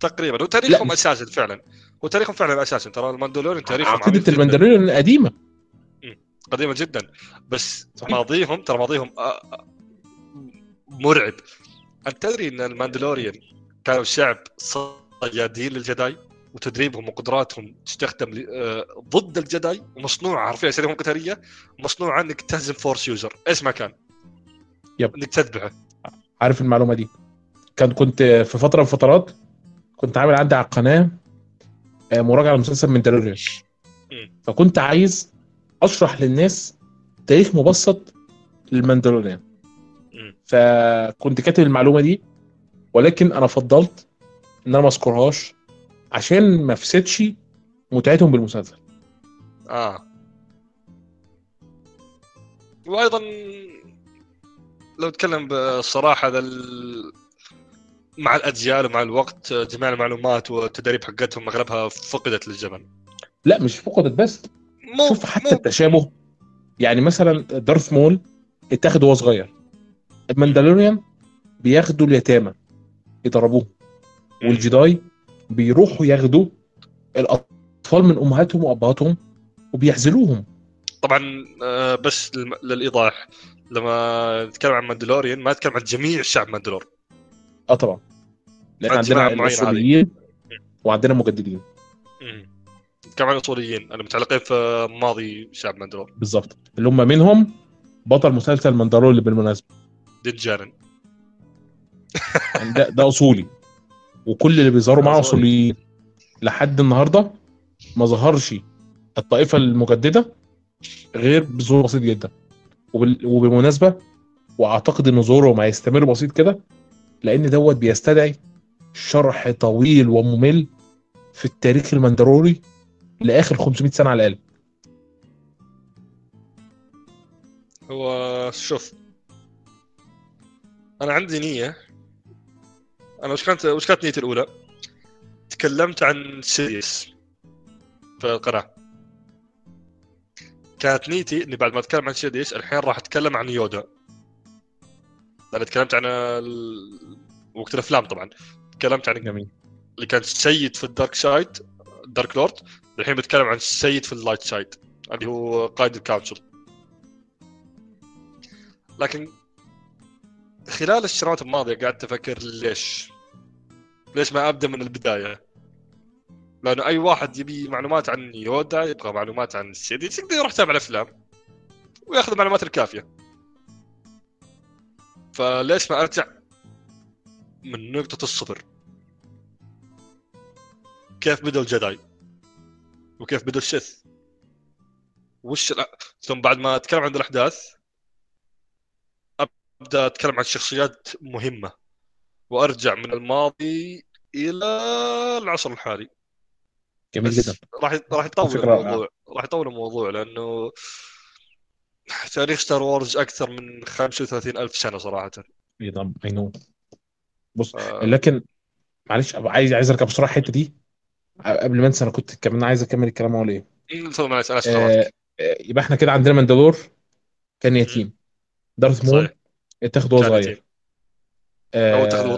تقريبا هو تاريخهم لا. أساسا فعلا. هو تاريخهم فعلا أساسا. ترى الماندلوريان تاريخهم عقيده جداً. الماندلوريان القديمه قديمة. جدا. بس صحيح. ماضيهم ترى ماضيهم آه، مرعب. أنت تدري إن الماندلوريان كانوا شعب صيادين للجداي؟ وتدريبهم وقدراتهم تستخدم آه، ضد الجداي ومصنوعه حرفيا اساليبهم القتاليه مصنوعه إنك تهزم Force user إيش ما كان. yep. إنك تذبحه. عارف المعلومة دي. كان كنت في فترة من الفترات كنت عامل عندي على القناة مراجعة لمسلسل مم. فكنت عايز أشرح للناس تاريخ مبسط للماندلوريان. فكنت كاتب المعلومة دي ولكن أنا فضلت إن أنا ما أذكرهاش عشان ما أفسدش متعتهم بالمسلسل آه وأيضا لو نتكلم بصراحة ال... مع الأجيال ومع الوقت جميع المعلومات والتدريب حقتهم أغلبها فقدت للزمن لا مش فقدت بس. مو شوف حتى مو التشابه. يعني مثلا دارث مول اتاخد وهو صغير. الماندالوريان بياخدوا اليتامى يضربوهم والجداي بيروحوا ياخدوا الأطفال من أمهاتهم وأبهاتهم وبيعزلوهم طبعا آه، بس للإيضاح لما نتكلم عن ماندلوريان ما نتكلم عن جميع شعب ماندلور آه طبعا لأن عن عندنا الاصوليين وعندنا مجددين. مم. نتكلم عن الاصوليين المتعلقين في ماضي شعب ماندلور. بالظبط اللي هم منهم بطل مسلسل ماندالور اللي بالمناسبة. دين جارن يعني ده ده أصولي. وكل اللي بيظهروا معاه. أصوليين. لحد النهارده ما ظهرش الطائفة المجددة غير بظهور بسيط جدا. وبال... وبالمناسبة وأعتقد إن ظهوره ما يستمر بسيط كده لأن دوت بيستدعي شرح طويل وممل في التاريخ المندروري لآخر 500 سنة على الأقل. هو شوف أنا عندي نية. أنا وش كانت وش كانت نيتي الأولى؟ تكلمت عن سيريس في القناه كانت نيتي إني بعد ما أتكلم عن سيريس الحين راح أتكلم عن يودا. لأن تكلمت عن ال... وقت الأفلام طبعا. تكلمت عن جميل. اللي كان سيد في ال dark side dark lord. الحين بتكلم عن السيد في ال light side اللي هو قائد ال council لكن خلال السنوات الماضية قعدت أفكر ليش؟ ليش ما أبدأ من البداية؟ لأنه أي واحد يبي معلومات عن يودا يبغى معلومات عن السيديوس يقدر يروح يتابع الأفلام ويأخذ المعلومات الكافية. فليش ما أرجع من نقطة الصفر؟ كيف بدأوا الجداي؟ وكيف بدأوا السيث وش الأ- ثم بعد ما أتكلم عن الأحداث أبدأ أتكلم عن شخصيات مهمة وأرجع من الماضي إلى العصر الحالي. جميل جدا. راح راح يطول. الموضوع راح يطول الموضوع لأنه تاريخ ستار وورز أكثر من 35 ألف سنة صراحة. اي طبعا I know بص آه، لكن معلش عايز عايز أركب بسرعة الحتة دي. قبل ما أنسى أنا كنت كمان عايز أكمل الكلام أقول إيه تفضل معلش أنا آه آه، يبقى إحنا كده عندنا مندلور كان يتيم. دارث مول صحيح. اتاخد وهو صغير. أو آه اتخذوا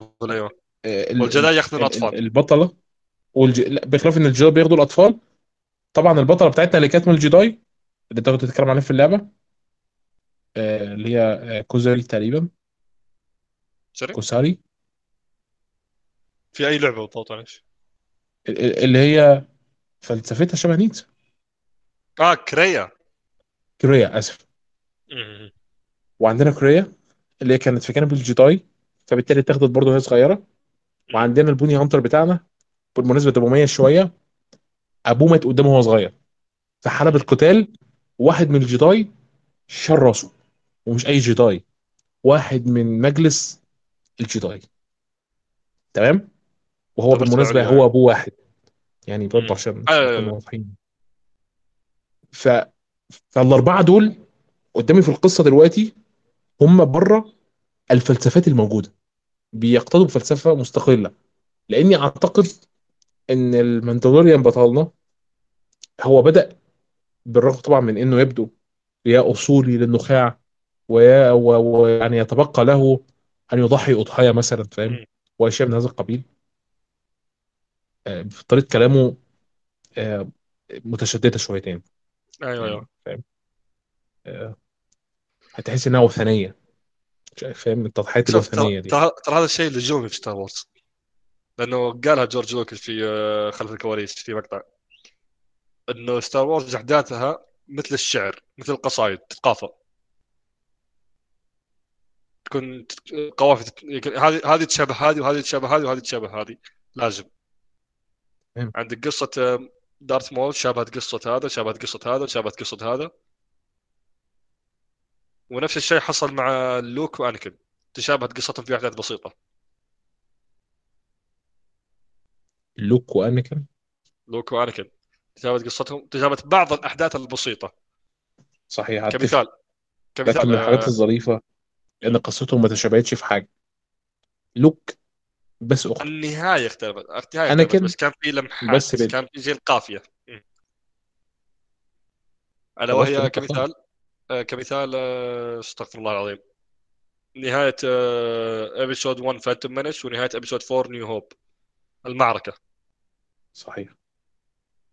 طفل، أيوه. آه، ال- والجداي ياخذون ال- اطفال ال- البطلة والج... لا بخلاف إن الجداي بياخدوا الأطفال طبعا البطلة بتاعتنا اللي كانت من الجداي اللي انت كنت بتتكلم عليها في اللعبة؟ آه، اللي هي آه، كوزاري تقريبا. سوري؟ كوساري في أي لعبة بالضبط معلش. ال- ال- اللي هي فلسفتها شبه نيتسو آه كريا كوريا آسف. مم. وعندنا كوريا اللي هي كانت في جانب الجداي فبالتالي اتاخدت برضه وهي صغيرة. وعندنا البوني هانتر بتاعنا بالمناسبة ده مميز شوية. أبوه مات قدامه وهو صغير. في حلبة القتال واحد من الجداي شال راسه ومش أي جداي واحد من مجلس الجداي تمام؟ وهو بالمناسبة هو أبوه واحد. يعني برضه مم. عشان نكون. واضحين. ف فالأربعة دول قدامي في القصة دلوقتي هم بره الفلسفات الموجودة. بيقتضوا بفلسفة مستقلة. لأني أعتقد إن المندلوريان بطلنا هو بدأ بالرغم طبعا من إنه يبدو يا أصولي للنخاع ويا ويعني يتبقى له أن يضحي أضحية مثلا فاهم. واشياء من هذا القبيل. آه، في طريقة كلامه آه، متشددة شويتين. أيوه أيوه. فاهم؟ آه، هتحس إنها وثنية. فاهم؟ التضحيات الوثنيه دي. ترى هذا الشيء لزومي في ستار وورز لأنه قالها جورج لوكس في آه، خلف الكواليس في مقطع. إنه ستار وورز أحداثها مثل الشعر مثل القصائد تتقافى تكون قوافي هذه هذه تشابه هذه وهذه تشابه هذه وهذه تشابه هذه. لازم. عندك قصة آه، دارث مول شابهت قصة هذا شابهت قصة هذا شابهت قصة هذا. ونفس الشيء حصل مع لوك وأنكن. تشابهت قصتهم في أحداث بسيطة. لوك وأنكن؟ لوك وأنكن. تشابهت قصتهم تشابهت بعض الأحداث البسيطة. صحيح. أتفق. كمثال لكن كمثال من الحاجات آه، الظريفة إن قصتهم ما تشابهتش في حاجة. لوك بس أخد. النهاية اختلفت النهايه اختلفت كن- بس كان في لمحات بس بال- كان في زي القافيه. ألا وهي كمثال آه، كمثال آه، استغفر الله العظيم. نهاية episode 1 Phantom Menace ونهاية episode 4 New Hope المعركة. صحيح.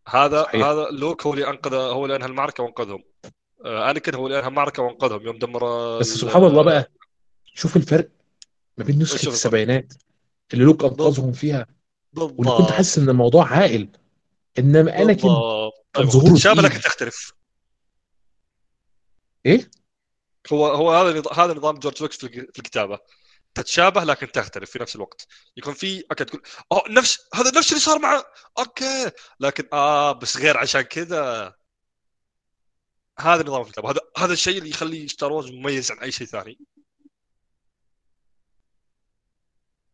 هذا صحيح. هذا لوك هو اللي انقذ هو اللي انهى المعركة وأنقذهم. آه، أنكن هو اللي انهى المعركة وأنقذهم. يوم دمر آه، بس سبحان الله بقى شوف الفرق ما بين نسخة. السبعينات اللي لوك أنقذهم فيها واللي كنت حاسس إن الموضوع عاقل. إنما انكن كان. ظهوره. لكن تختلف. إيه؟ هو هو هذا هذا نظام جورج لوكس في الكتابة. تتشابه لكن تختلف في نفس الوقت. يكون في okay تقول آه نفس هذا نفس اللي صار مع okay لكن آه بس غير عشان كذا. هذا نظام الكتابة. هذا هذا الشيء اللي يخلي ستار وورز مميز عن أي شيء ثاني.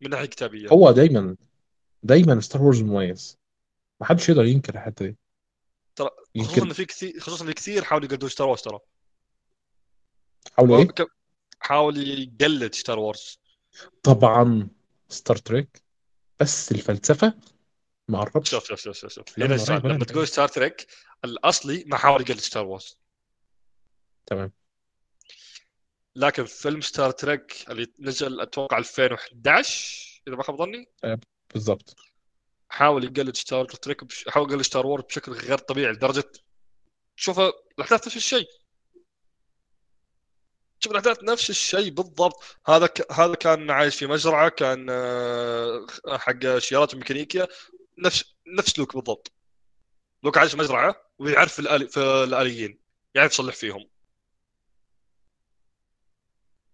من ناحية كتابية. هو دايما دايما ستار وورز مميز. ما حدش يقدر ينكر الحته دي ترى خصوصا إن في كثير خصوصا إن كثير حاولوا يقلدون ستار وورز ترى. حاولوا إيه؟ حاول يقلد ستار وورز طبعا ستار تريك بس الفلسفة ما قربش شوف شوف شوف شوف, شوف. لما لا. تقول ستار تريك الأصلي ما حاول يقلد ستار وورز تمام. لكن فيلم ستار تريك اللي نزل أتوقع 2011 إذا ما خاب ظني. بالظبط حاول يقلد ستار تريك بش... حاول يقلد ستار وورز بشكل غير طبيعي لدرجة تشوف الاحداث نفس الشيء شوف الأحداث نفس الشيء بالضبط. هذا ك... هذا كان عايش في مزرعة كان آه، حق سيارات ميكانيكية. نفس نفس لوك بالضبط. لوك عايش في مزرعة ويعرف الآلي... في الآليين يعرف يصلح فيهم.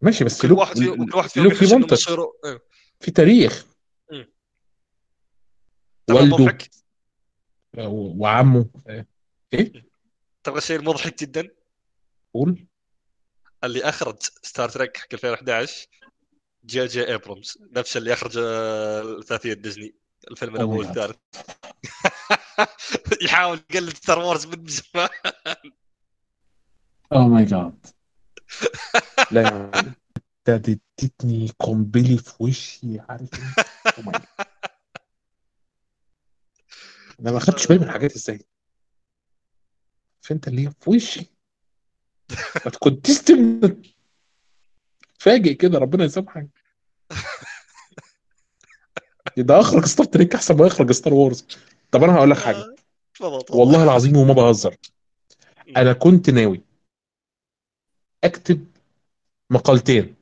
ماشي بس كل لوك واحد كل واحد فيهم لوك في منطق. مصيره إيه. في تاريخ. تبغى والده مضحك؟ و- وعمه. إيه؟ تبغى شيء مضحك جدا؟ قول. اللي أخرج ستار تريك حق 2011 جي جي ابرامز نفس اللي أخرج آه، ثلاثية ديزني الفيلم الأول. والثالث (laughs) يحاول يقلد ستار وورز من زمان اوه ماي جاد لا. ده اديتني قنبلي في وشي عارف Oh. أنا ما خدتش بالي من الحاجات إزاي فانت اللي في وشي ما كنت تستم فاجئ كده ربنا يسامحك. ده أخرج ستار تريك أحسن ما يخرج ستار وورز طب أنا هقول لك حاجة. والله العظيم وما بهزر. أنا كنت ناوي أكتب مقالتين.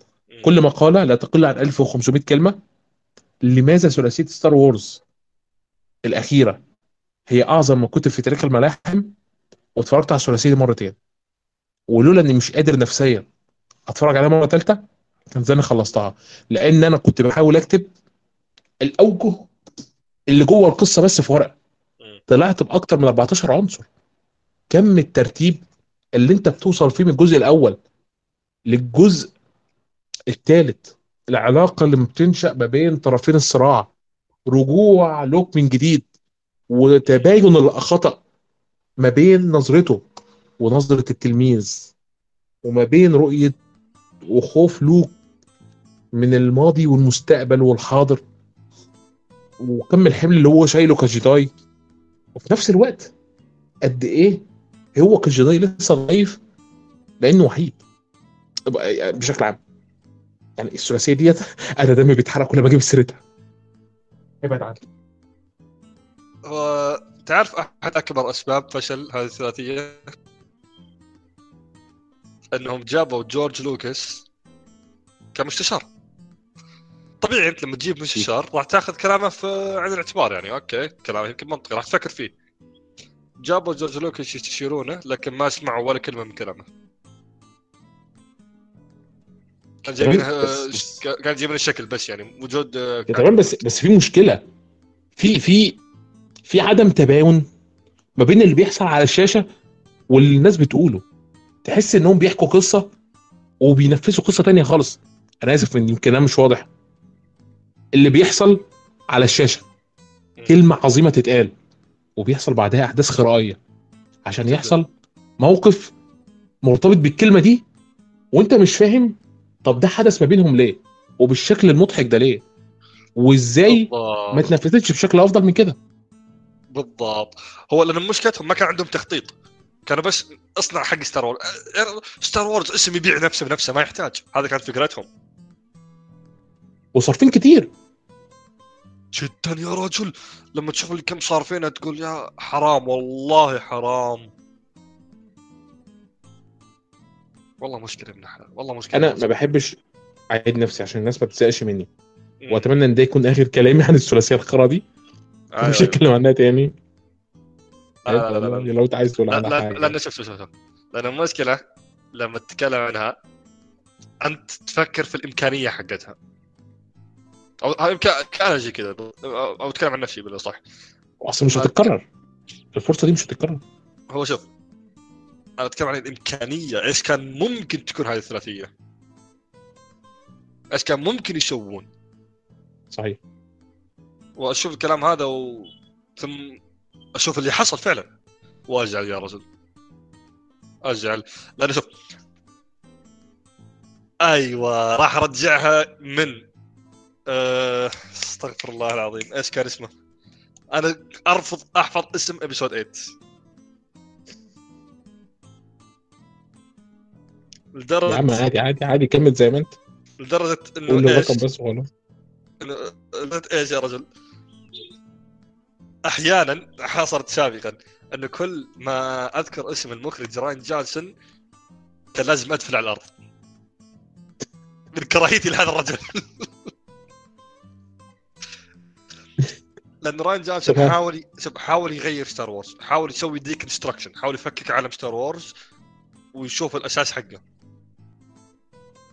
كل مقالة لا تقل عن 1500 كلمة. لماذا ثلاثية ستار وورز الأخيرة هي أعظم ما كتب في تاريخ الملاحم؟ واتفرجت على الثلاثية مرتين. ولولا إني مش قادر نفسيا أتفرج عليها مرة ثالثه كان زمان خلصتها. لأن أنا كنت بحاول أكتب الأوجه اللي جوه القصة بس في ورقة. طلعت بأكتر من 14 عنصر. كم الترتيب اللي أنت بتوصل فيه من الجزء الأول للجزء الثالث العلاقة اللي بتنشأ ما بين طرفين الصراع. رجوع لوك من جديد. وتباين الخطأ ما بين نظرته. ونظرة التلميذ وما بين رؤية وخوف لوك من الماضي والمستقبل والحاضر وكم الحمل اللي هو شايله كجداي وفي نفس الوقت قد إيه هو كجداي لسه ضعيف لأنه وحيد. بشكل عام. يعني الثلاثية ديت أنا دمي بيتحرق كل ما أجيب سيرتها ابعد عني هو تعرف أحد أكبر أسباب فشل هذه الثلاثية؟ انهم جابوا جورج لوكاس كمستشار. طبيعي انت لما تجيب مستشار راح تاخذ كلامه في عين الاعتبار يعني. okay كلامه يمكن منطقي راح تفكر فيه. جابوا جورج لوكاس يستشيرونه لكن ما سمعوا ولا كلمة من كلامه. كان جايبين كان جايبين الشكل بس يعني وجود تمام بس بس في مشكلة. في في في عدم تباين ما بين اللي بيحصل على الشاشة واللي الناس بتقوله. تحس إنهم بيحكوا قصة وبينفذوا قصة تانية خالص. أنا آسف إن يمكن ده مش واضح. اللي بيحصل على الشاشة. كلمة عظيمة تتقال وبيحصل بعدها أحداث خرائية. عشان يحصل موقف مرتبط بالكلمة دي وأنت مش فاهم طب ده حدث ما بينهم ليه وبالشكل المضحك ده ليه وإزاي ما اتنفذتش بشكل أفضل من كده. بالضبط. هو لأن مشكلتهم ما كان عندهم تخطيط. كانوا بس اصنع حق Star Wars، Star Wars اسم يبيع نفسه بنفسه ما يحتاج. هذا كانت فكرتهم. وصارفين كتير جدا يا رجل. لما تشوف كم صارفينها تقول يا حرام والله حرام. والله مشكلة من حلال والله مشكلة. أنا ما بحبش أعيد نفسي عشان الناس ما تزهقش مني. وأتمنى إن ده يكون آخر كلامي عن الثلاثية الخرا دي. أيوة، مش أيوة. هتكلم عنها تاني. لا لا لا, لا. لو انت عايز تقول لا عنها لا حاجة. لأن شوف شوف شوف. لأن المشكلة لما تتكلم عنها أنت تفكر في الإمكانية حقتها. أو كان أجي كذا أو اتكلم عن نفسي بالأصح. أصلا مش هتتكرر. الفرصة دي مش هتتكرر. هو شوف أنا أتكلم عن الإمكانية. إيش كان ممكن تكون هذه الثلاثية؟ إيش كان ممكن يسوون؟ صحيح. وأشوف الكلام هذا و... ثم أشوف اللي حصل فعلا. واجعل يا رجل. اجعل لأن شوف. أيوه راح أرجعها من أه... استغفر الله العظيم. إيش كان اسمه؟ أنا أرفض أحفظ اسم episode 8 يا عم لدرجه عادي عادي عادي كمل زي ما أنت. لدرجة إنه إيش؟ بس إنه- إيش يا رجل؟ أحيانا حصلت سابقا إنه كل ما أذكر اسم المخرج راين جونسون كان لازم ادفل على الأرض. من كراهيتي لهذا الرجل. (laughs) لأن راين جونسون تمام. حاول شوف حاول يغير Star Wars حاول يسوي deconstruction حاول يفكك عالم Star Wars ويشوف الأساس حقه.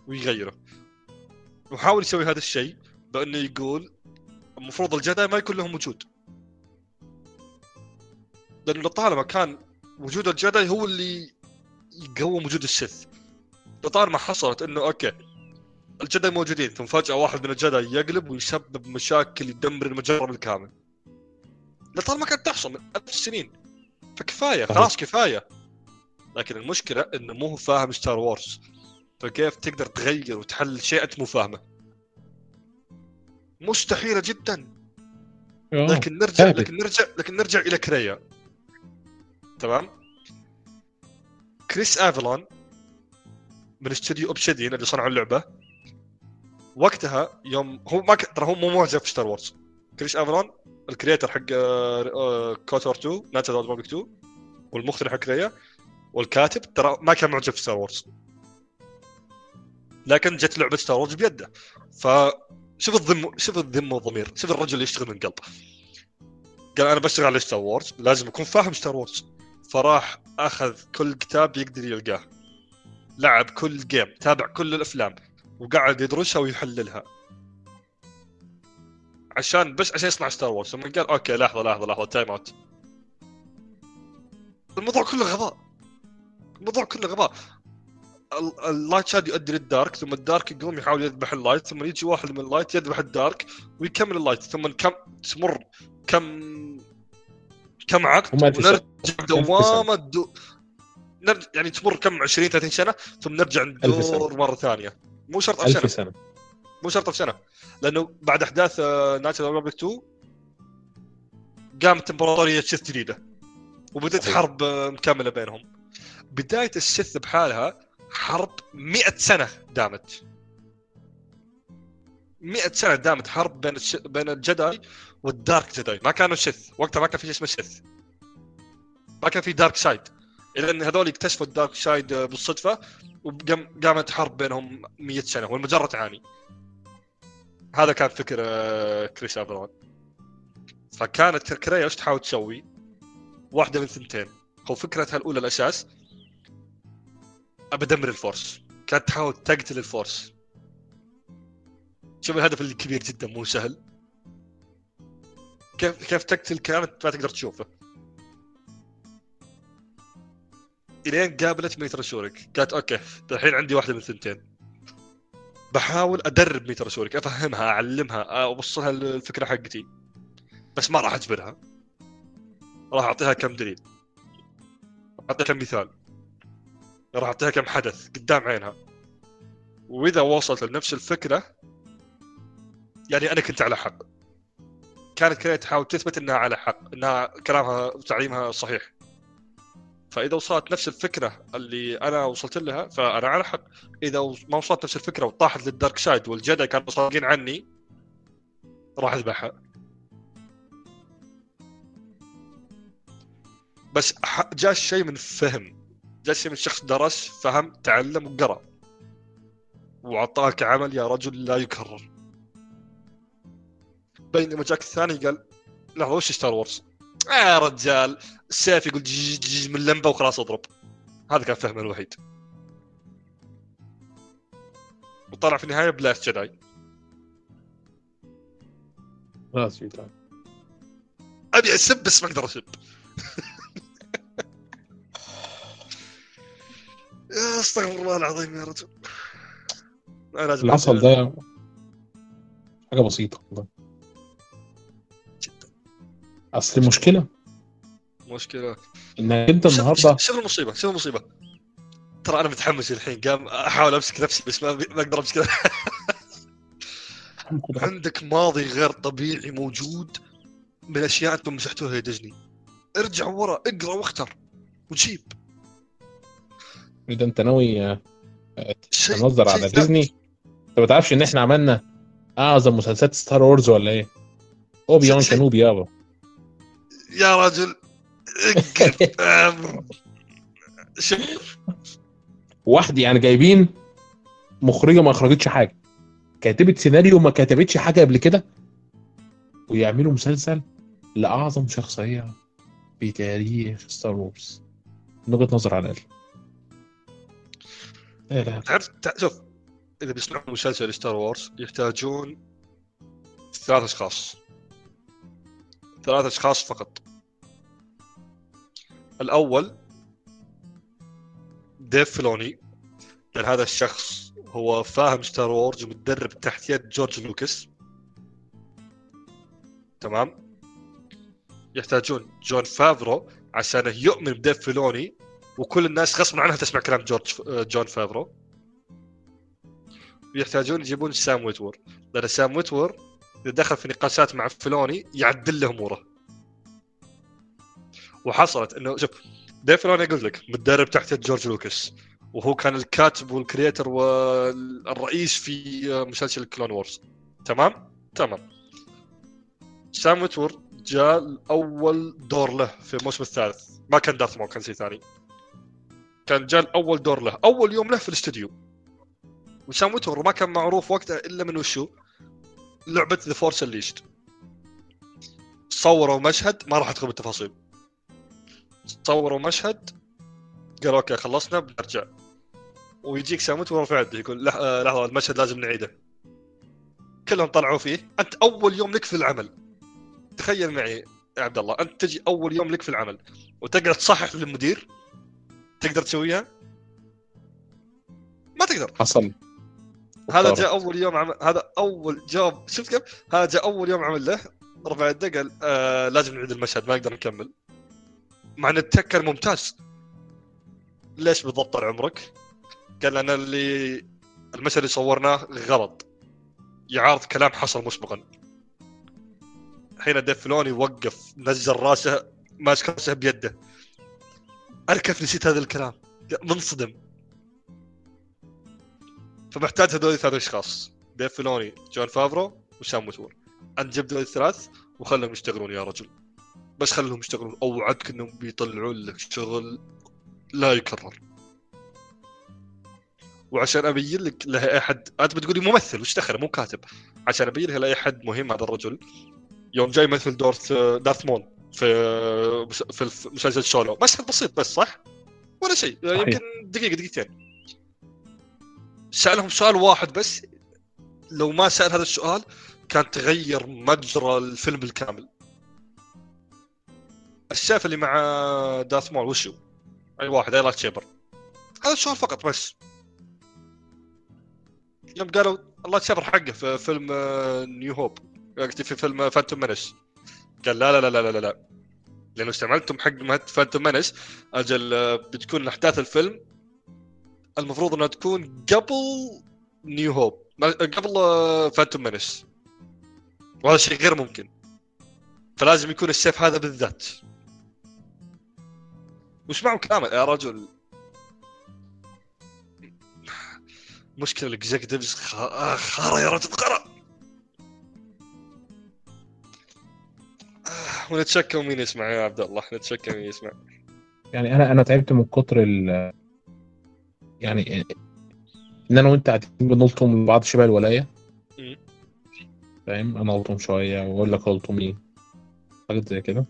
ويغيره. وحاول يسوي هذا الشيء بأنه يقول المفروض ال Jedi ما يكون لهم وجود. لأنه لطالما كان وجود ال Jedi هو اللي يقوم وجود ال Sith. لطالما حصلت إنه okay ال Jedi موجودين ثم فجأة واحد من ال Jedi يقلب ويسبب مشاكل يدمر المجرة بالكامل. لطالما كانت تحصل من ألف السنين فكفاية. خلاص كفاية. لكن المشكلة إنه مو هو فاهم Star Wars فكيف تقدر تغير وتحل شيء أنت مو فاهمه؟ مستحيلة جدا. لكن نرجع. لكن نرجع لكن نرجع إلى كريا. تمام؟ كريس أفلون من استوديو Obsidian اللي صنعوا اللعبة. وقتها يوم هو ما. ترى هو مو معجب في Star Wars كريس أفلون ال creator حق KOTOR 2 Knights of the Old Republic 2 والمخرج حق كريا والكاتب ترى ما كان معجب في Star Wars لكن جت لعبة ستار وورز بيده. فشوف الذمة شوف الذمة والضمير. شوف الرجل اللي يشتغل من قلب قال أنا بشتغل على Star Wars لازم أكون فاهم Star Wars فراح أخذ كل كتاب يقدر يلقاه. لعب كل game تابع كل الأفلام وقعد يدرسها ويحللها. عشان بس عشان يصنع Star Wars ثم قال okay لحظة لحظة لحظة time out الموضوع كله غباء. الموضوع كله غباء. ال- ال light side يؤدي لل dark ثم ال dark يقوم يحاول يذبح ال light ثم يجي واحد من ال light يذبح ال dark ويكمل ال light ثم كم تمر كم كم عقد. ونرجع. دوامه دو... نرجع يعني تمر كم 20 30 سنة ثم نرجع. ندور مرة ثانية مو شرط ألف سنة سنة مو شرط في سنة لأنه بعد أحداث Knights of the Old Republic 2 قامت إمبراطورية Sith جديدة وبدأت. حرب آه، مكملة بينهم بداية ال Sith بحالها حرب 100 سنة دامت 100 سنة دامت حرب بين الش... بين ال Jedi وال dark Jedi. ما كانوا Sith وقتها ما كان في شيء اسمه Sith ما كان في dark side إلين هذول اكتشفوا ال dark side بالصدفة وقامت حرب بينهم 100 سنة والمجرة تعاني. هذا كان فكر آه، كريس أفلون. فكانت كريا إيش تحاول تسوي؟ واحدة من ثنتين. هو فكرتها الأولى الأساس ابى ادمر ال Force. كانت تحاول تقتل ال Force. شوف الهدف اللي كبير جدا مو سهل. كيف كيف تقتل كائن ما تقدر تشوفه. إلين قابلت Meetra Surik قالت okay الحين عندي واحدة من الثنتين. بحاول أدرب Meetra Surik أفهمها أعلمها أوصلها الفكرة حقتي. بس ما راح أجبرها. راح أعطيها كم دليل. أعطيها كم مثال. راح أعطيها كم حدث قدام عينها. وإذا وصلت لنفس الفكرة يعني أنا كنت على حق. كانت كذا تحاول تثبت إنها على حق إنها كلامها وتعليمها صحيح. فإذا وصلت نفس الفكرة اللي أنا وصلت لها فأنا على حق. إذا ما وصلت نفس الفكرة وطاحت للدارك سايد والجدع كانوا صادقين عني راح أذبحها. بس جاء الشيء من فهم. جاء الشيء من شخص درس فهم تعلم وقرأ. وعطاك عمل يا رجل لا يكرر. بينما جاك الثاني قال لحظه وش Star Wars؟ آه يا رجال السيف يقول جيج جيج من لمبة وخلاص اضرب. هذا كان فهمه الوحيد. وطلع في النهاية بلاست جداي خلاص في أبي أسب بس ما أقدر أسب. يا (laughs) أستغفر الله العظيم يا رجل. حصل ده حاجة بسيطة والله. أصل المشكلة مشكلة. إنك أنت النهارده شوف المصيبة شوف المصيبة. ترى أنا متحمس الحين قام أحاول أمسك نفسي بس ما ما أقدر أمسك (laughs) عندك ماضي غير طبيعي موجود من أشياء أنتم مسحتوها يا ديزني. ارجع ورا اقرأ واختر. وجيب. إذا أنت ناوي آه، تنظر على ديزني؟ أنت ما تعرفش إن إحنا عملنا أعظم مسلسلات Star Wars ولا إيه؟ اوبي وان كينوبي يابا. يا رجل اقف. (laughs) شوف. واحد يعني جايبين مخرجة ما اخرجتش حاجة. كاتبه سيناريو ما كتبتش حاجة قبل كده ويعملوا مسلسل لأعظم شخصية في تاريخ Star Wars من وجهة نظر على الأقل. لا لا. تعرف تع- شوف إذا بيصنعون مسلسل Star Wars يحتاجون ثلاث أشخاص. ثلاث أشخاص فقط. الأول ديف فلوني. لأن هذا الشخص هو فاهم Star Wars ومتدرب تحت يد جورج لوكاس تمام؟ يحتاجون جون فافرو عشان يؤمن بديف فلوني وكل الناس غصبا عنها تسمع كلام جورج جون فافرو. يحتاجون يجيبون سام ويتور. لأن سام ويتور إذا دخل في نقاشات مع فلوني يعدل له أموره. وحصلت إنه شوف ديف فلوني قلت لك متدرب تحت جورج لوكاس وهو كان الكاتب وال creator والرئيس في مسلسل Clone Wars. تمام؟ تمام. سام ويتور جاء اول دور له في الموسم الثالث. ما كان دارث مول كان شيء ثاني. كان جاء اول دور له أول يوم له في الاستوديو. وسام ويتور ما كان معروف وقتها إلا من وشو؟ لعبة The Force Unleashed صوروا مشهد ما راح أدخل بالتفاصيل. صوروا مشهد قالوا okay خلصنا بنرجع. ويجيك سام ويتور رافع يده يقول آه، لحظة المشهد لازم نعيده. كلهم طلعوا فيه. أنت أول يوم لك في العمل. تخيل معي يا عبد الله أنت تجي أول يوم لك في العمل وتقعد تصحح للمدير؟ تقدر تسويها؟ ما تقدر. حصل. هذا. جاء أول يوم عمل هذا أول جوب شفت كيف؟ هذا جاء أول يوم عمل له. رفع يده قال آه لازم نعيد المشهد ما نقدر نكمل. مع إن التك كان ممتاز. ليش بالضبط طال عمرك؟ قال أنا اللي المشهد اللي صورناه غلط. يعارض كلام حصل مسبقا. حين ديف فلوني وقف نزل راسه ماسك راسه بيده. أنا كيف نسيت هذا الكلام؟ منصدم. فمحتاج هذول ثلاث أشخاص. ديف فلوني جون فافرو وسام وتور انت جيب ذول الثلاث وخلهم يشتغلون يا رجل. بس خلهم يشتغلون. أوعدك إنهم بيطلعون لك شغل لا يكرر. وعشان أبين لك له أي حد أنت بتقولي ممثل وش دخل مو كاتب. عشان أبين لها لاي حد مهم هذا الرجل. يوم جاي يمثل دور دارث مول في في مسلسل سولو مشهد بسيط بس صح؟ ولا شيء. يمكن دقيقة دقيقتين. سألهم سؤال واحد بس لو ما سأل هذا السؤال كان تغير مجرى الفيلم بالكامل السيف اللي مع دارث مول وشو؟ أي واحد أي lightsaber هذا السؤال فقط بس. يوم قالوا ال lightsaber حقه في فيلم آه، New Hope قصدي في فيلم Phantom Menace قال لا لا لا لا لا لا. لأنه استعملتم حق Phantom Menace أجل آه، بتكون أحداث الفيلم المفروض إنها تكون قبل New Hope قبل Phantom Menace وهذا شيء غير ممكن. فلازم يكون السيف هذا بالذات. معه كلامه يا رجل؟ مشكلة الاكزكتيفز خارة يا رجل خارة آه، ونتشكى مين يسمع يا عبد الله؟ نتشكى مين يسمع. يعني أنا أنا تعبت من كتر ال يعني إن أنا وأنت قاعدين بنلطم لبعض شبه الولاية. فاهم؟ أنا ألطم شوية وأقول لك ألطم إيه حاجات زي كده.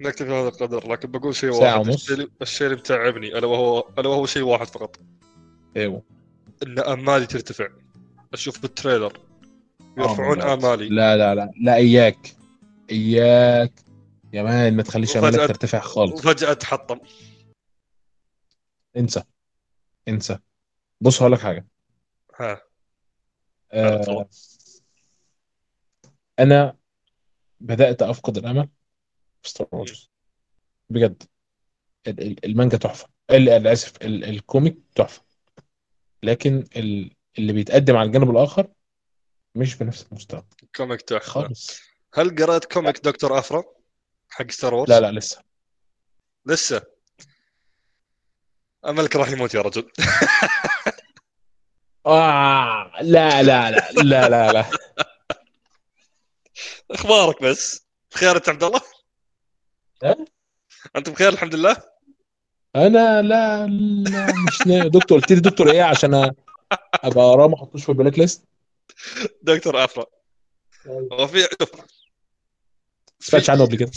نكتفي بهذا القدر لكن بقول شيء ساعة واحد. ونص. الشيء اللي- متعبني ألا وهو ألا وهو شيء واحد فقط. إيوه. إن امالي ترتفع. أشوف بالتريلر يرفعون آه، امالي لا لا لا لا إياك. إياك. يا مان ما تخليش امالك ترتفع خالص. وفجأة تحطم. انسى. انسى. بص هقول لك حاجة. ها. آه اتفضل. أنا بدأت أفقد الأمل في Star Wars بجد. ال- ال- المانجا تحفة. ال- اسف ال- ال comic تحفة. لكن ال- اللي بيتقدم على الجانب الآخر مش بنفس المستوى. comic تحفة. خالص. هل قرأت comic Doctor Aphra حق Star Wars؟ لا لا لسه. لسه. أملك راح يموت يا رجل. (laughs) آه لا لا لا لا لا لا. أخبارك بس؟ بخير أنت عبد الله؟ أه؟ أنت بخير الحمد لله؟ أنا لا لا مش نا... دكتور قلت لي دكتور إيه عشان أبقى وراه ما أحطوش في البلاك ليست دكتور افرا هو في شوف ما سمعتش عنه قبل كده.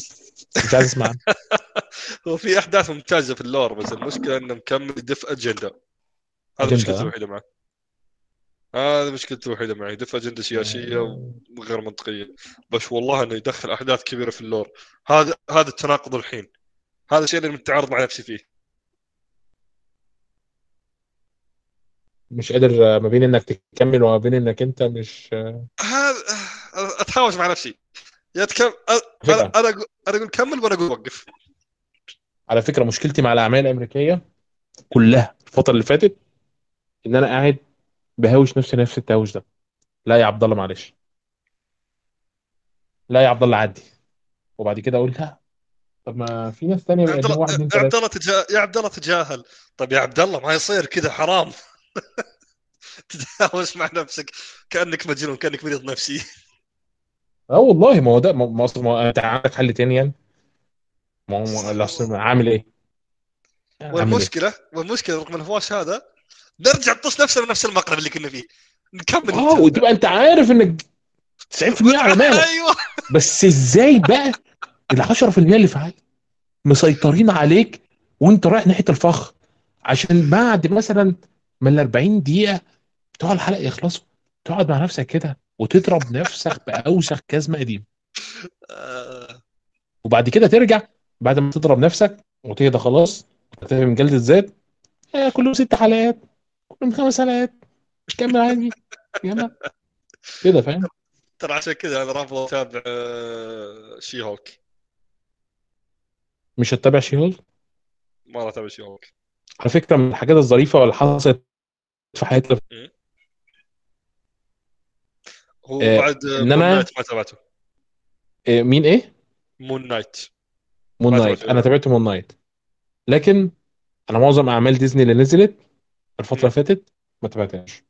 مش عايز أسمع عنه. (laughs) (laughs) هو في أحداث ممتازة في ال lore بس المشكلة إنه مكمل دف أجندة. هذا مشكلته؟ الوحيدة معه. هذا مشكلته الوحيدة معي دف أجندة سياسية وغير منطقية. بس والله إنه يدخل أحداث كبيرة في ال lore. هذا هذا التناقض الحين. هذا الشيء اللي متعارض مع نفسي فيه. مش قادر ما بين إنك تكمل وما بين إنك أنت مش هذا اتهاوش مع نفسي. يا تكم أنا أنا أقول كمل وأنا أقول وقف. على فكرة مشكلتي مع الأعمال الأمريكية كلها الفترة اللي فاتت إن أنا قاعد بهاوش نفسي نفس التهاوش ده. لا يا عبد الله معلش. لا يا عبد الله عدي. وبعد كده أقول لا. طب ما في ناس يا عبد الله واحد يا عبد الله تجا... يا عبد الله تجاهل. طيب يا عبد الله ما يصير كذا حرام. (laughs) تتهاوش مع نفسك. كأنك مجنون كانك مريض نفسي. آه والله ما هو ده ما ما أصل ما هو انت عندك حل تاني يعني. ما هو عامل إيه؟ عامل إيه؟ والمشكلة والمشكلة رغم الهواش هذا نرجع نطص نفسنا بنفس المقلب اللي كنا فيه. نكمل آه وتبقى أنت عارف إنك 90% على مالك أيوه. بس إزاي بقى ال 10% اللي في عقلك مسيطرين عليك وأنت رايح ناحية الفخ؟ عشان بعد مثلا من ال 40 دقيقة بتوع الحلقة يخلصوا. تقعد مع نفسك كده وتضرب نفسك بأوسخ جزمه قديم آه، وبعد كده ترجع بعد ما تضرب نفسك وتهدى خلاص تفهم من جلد الذات. آه كلهم ست حلقات كلهم خمس حلقات. كمل عادي. يلا. كده فاهم؟ ترى عشان كذا أنا رافض اتابع آه، شي هوك مش هتتابع She-Hulk ما أتابع She-Hulk على فكرة من الحاجات الظريفة اللي حصلت في حياتي هو آه، بعد إن Moon Knight ما تابعته. آه، مين إيه؟ Moon Knight Moon Knight. أنا تابعت Moon Knight لكن أنا معظم أعمال ديزني اللي نزلت الفترة اللي فاتت ما تابعتهاش.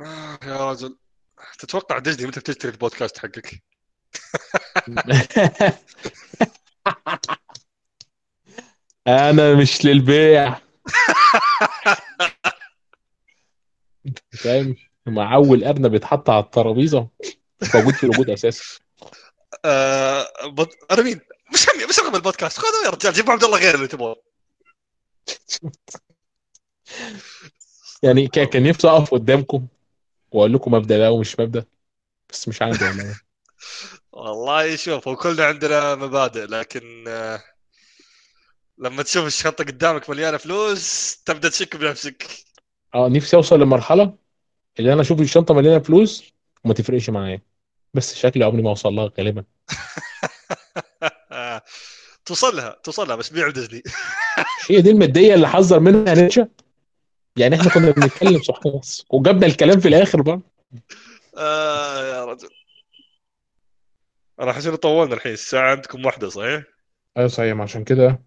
آه يا رجل تتوقع ديزني متى بتشتري البودكاست حقك؟ (laughs) أنا مش للبيع. (laughs) فاهم؟ مع أول ارنب بيتحط على الترابيزة موجود في الوجود أساسا. آه بط... أنا مين؟ مش همي مش رقم البودكاست. خذوا يا رجال جيبوا عبد الله غير اللي تبغاه يعني كان كان نفسي أقف قدامكم وأقول لكم مبدأ ده ومش مبدأ بس مش عندي والله والله شوف هو كلنا عندنا مبادئ لكن آه لما تشوف الشنطة قدامك مليانة فلوس تبدأ تشك بنفسك. آه نفسي أوصل لمرحلة اللي أنا أشوف الشنطة مليانة فلوس وما تفرقش معايا. بس شكلي عمري ما أوصل لها غالبا. (laughs) توصل لها توصل لها بس بيع ديزني (laughs) هي دي المادية اللي حذر منها نيتشه؟ يعني إحنا كنا بنتكلم صح؟ وجبنا الكلام في الآخر بقى. آه يا رجل. أنا انه طولنا الحين الساعة عندكم واحدة صحيح؟ أيوه صحيح. عشان كده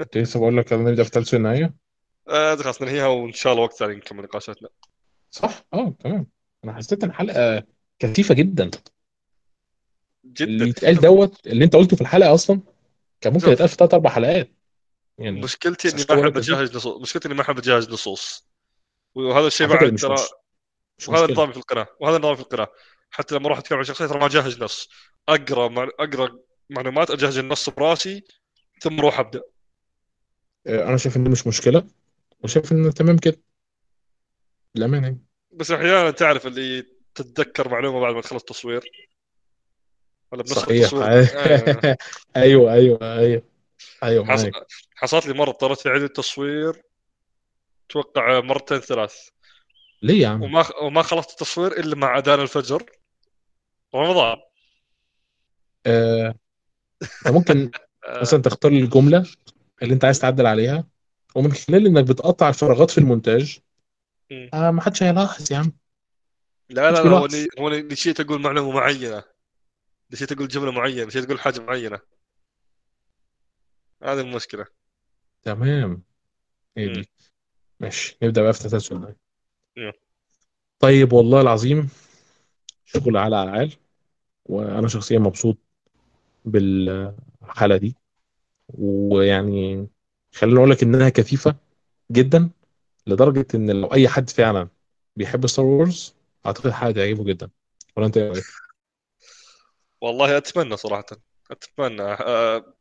كنت لسه بقول لك نبدأ في ثالث النهايه آه خلاص ننهيها وإن شاء الله وقت ثاني نكمل نقاشاتنا. صح؟ آه تمام. أنا حسيت إن الحلقة كثيفة جدا. اللي جدا يتقال دوت اللي انت قلته في الحلقة أصلا كان ممكن. يتقال في ثلاث أربع حلقات. يعني مشكلتي إني ما أحب. أجهز نصوص مشكلتي إني ما أحب أجهز نصوص وهذا الشيء بعد ترى وهذا نظامي في القناه وهذا نظامي في القناه حتى لما أروح أتكلم عن شخصية ترى ما أجهز نص. أقرأ مع... أقرأ معلومات أجهز النص براسي ثم أروح أبدأ. آه، أنا شايف ان دي مش مشكلة. وشايف ان تمام كده. للأمانة. يعني. بس أحيانا تعرف اللي تتذكر معلومة بعد ما تخلص تصوير ولا بنسخه صحيح. آه. (laughs) أيوه. أيوه أيوه أيوه. حص... معاك. حصلت لي مرة اضطريت اعيد التصوير أتوقع مرتين ثلاث. ليه يا عم؟ وما وما خلصت التصوير إلا مع أذان الفجر. رمضان. آه، ممكن (laughs) مثلا تختار الجملة اللي أنت عايز تعدل عليها ومن خلال إنك بتقطع الفراغات في المونتاج. آه ما حدش هيلاحظ يا عم. لا لا لا هو. اني هو نسيت أقول معلومة معينة. نسيت أقول جملة معينة نسيت أقول حاجة معينة. هذه المشكلة. تمام. هي مم. دي؟ ماشي نبدأ بقى في تسلسل يلا. طيب والله العظيم شغل على عال وأنا شخصيا مبسوط بالحلقة دي. ويعني خليني أقول لك إنها كثيفة جدا لدرجة إن لو أي حد فعلا بيحب ستار وورز أعتقد الحلقة تعجبه جدا. ولا أنت إيه رأيك؟ والله أتمنى صراحة. أتمنى. أه،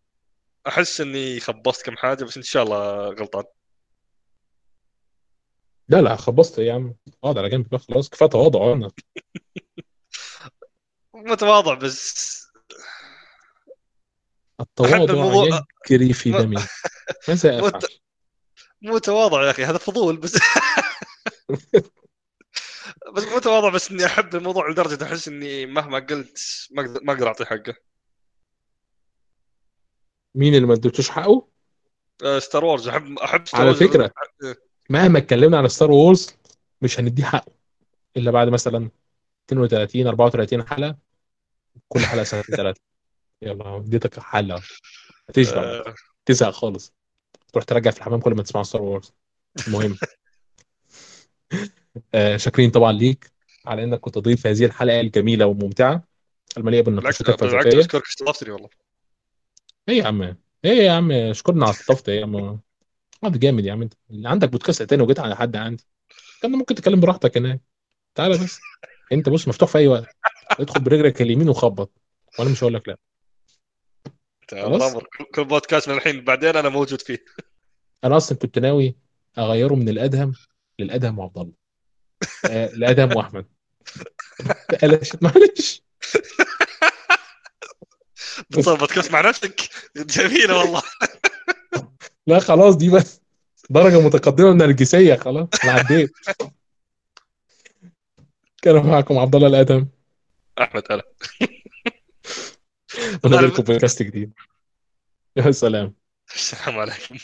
أحس إني خبصت كم حاجة بس إن شاء الله غلطان. لا لا خبصت يا عم. اقعد على جنب بقى خلاص كفاية تواضع. أنا (laughs) متواضع بس التواضع الموضوع- يجري في ما- دمي. ماذا (laughs) مت- افعل؟ مو تواضع يا أخي هذا فضول بس (laughs) بس مو تواضع بس إني أحب الموضوع لدرجة أحس إني مهما قلت ما أقدر اعطيه حقه. مين اللي ما اديتوش حقه؟ Star Wars احب أحب Star على Wars فكرة. مهما اتكلمنا عن Star Wars مش هنديه حقه. إلا بعد مثلا 32 34 حلقة كل حلقة ساعتين (laughs) ثلاثة. يلا اديتك حلقة. هتشبع أه، تزهق خالص. تروح ترجع في الحمام كل ما تسمع ستار وورز المهم. آه (laughs) شاكرين طبعا ليك. على إنك كنت ضيف هذه الحلقة الجميلة والممتعة. المليئة بالعكس بالنقاشات بالعكس الفلسفيه أشكرك استضافتني والله. إيه يا عم. إيه يا عم اشكرنا على الطفط يا عم قعد جامد يا عم. أنت عندك بودكاست تاني وجيت على حد عندي. كان ممكن تتكلم براحتك هناك. تعالى بس. أنت بص مفتوح في أي وقت. ادخل برجلك اليمين وخبط. وأنا مش هقول لك لا. خلاص. كل بودكاست من الحين بعدين أنا موجود فيه. أنا أصلا كنت ناوي أغيره من الأدهم للأدهم وعبد الله. آه، لادهم وأحمد. معلش معلش. بتصير بودكاست مع نفسك؟ جميلة والله. لا خلاص دي بس درجة متقدمة من النرجسيه خلاص أنا عديت. كان معكم عبد الله الادهم أحمد هلا ونقابلكم بودكاست جديد. يا سلام. السلام عليكم.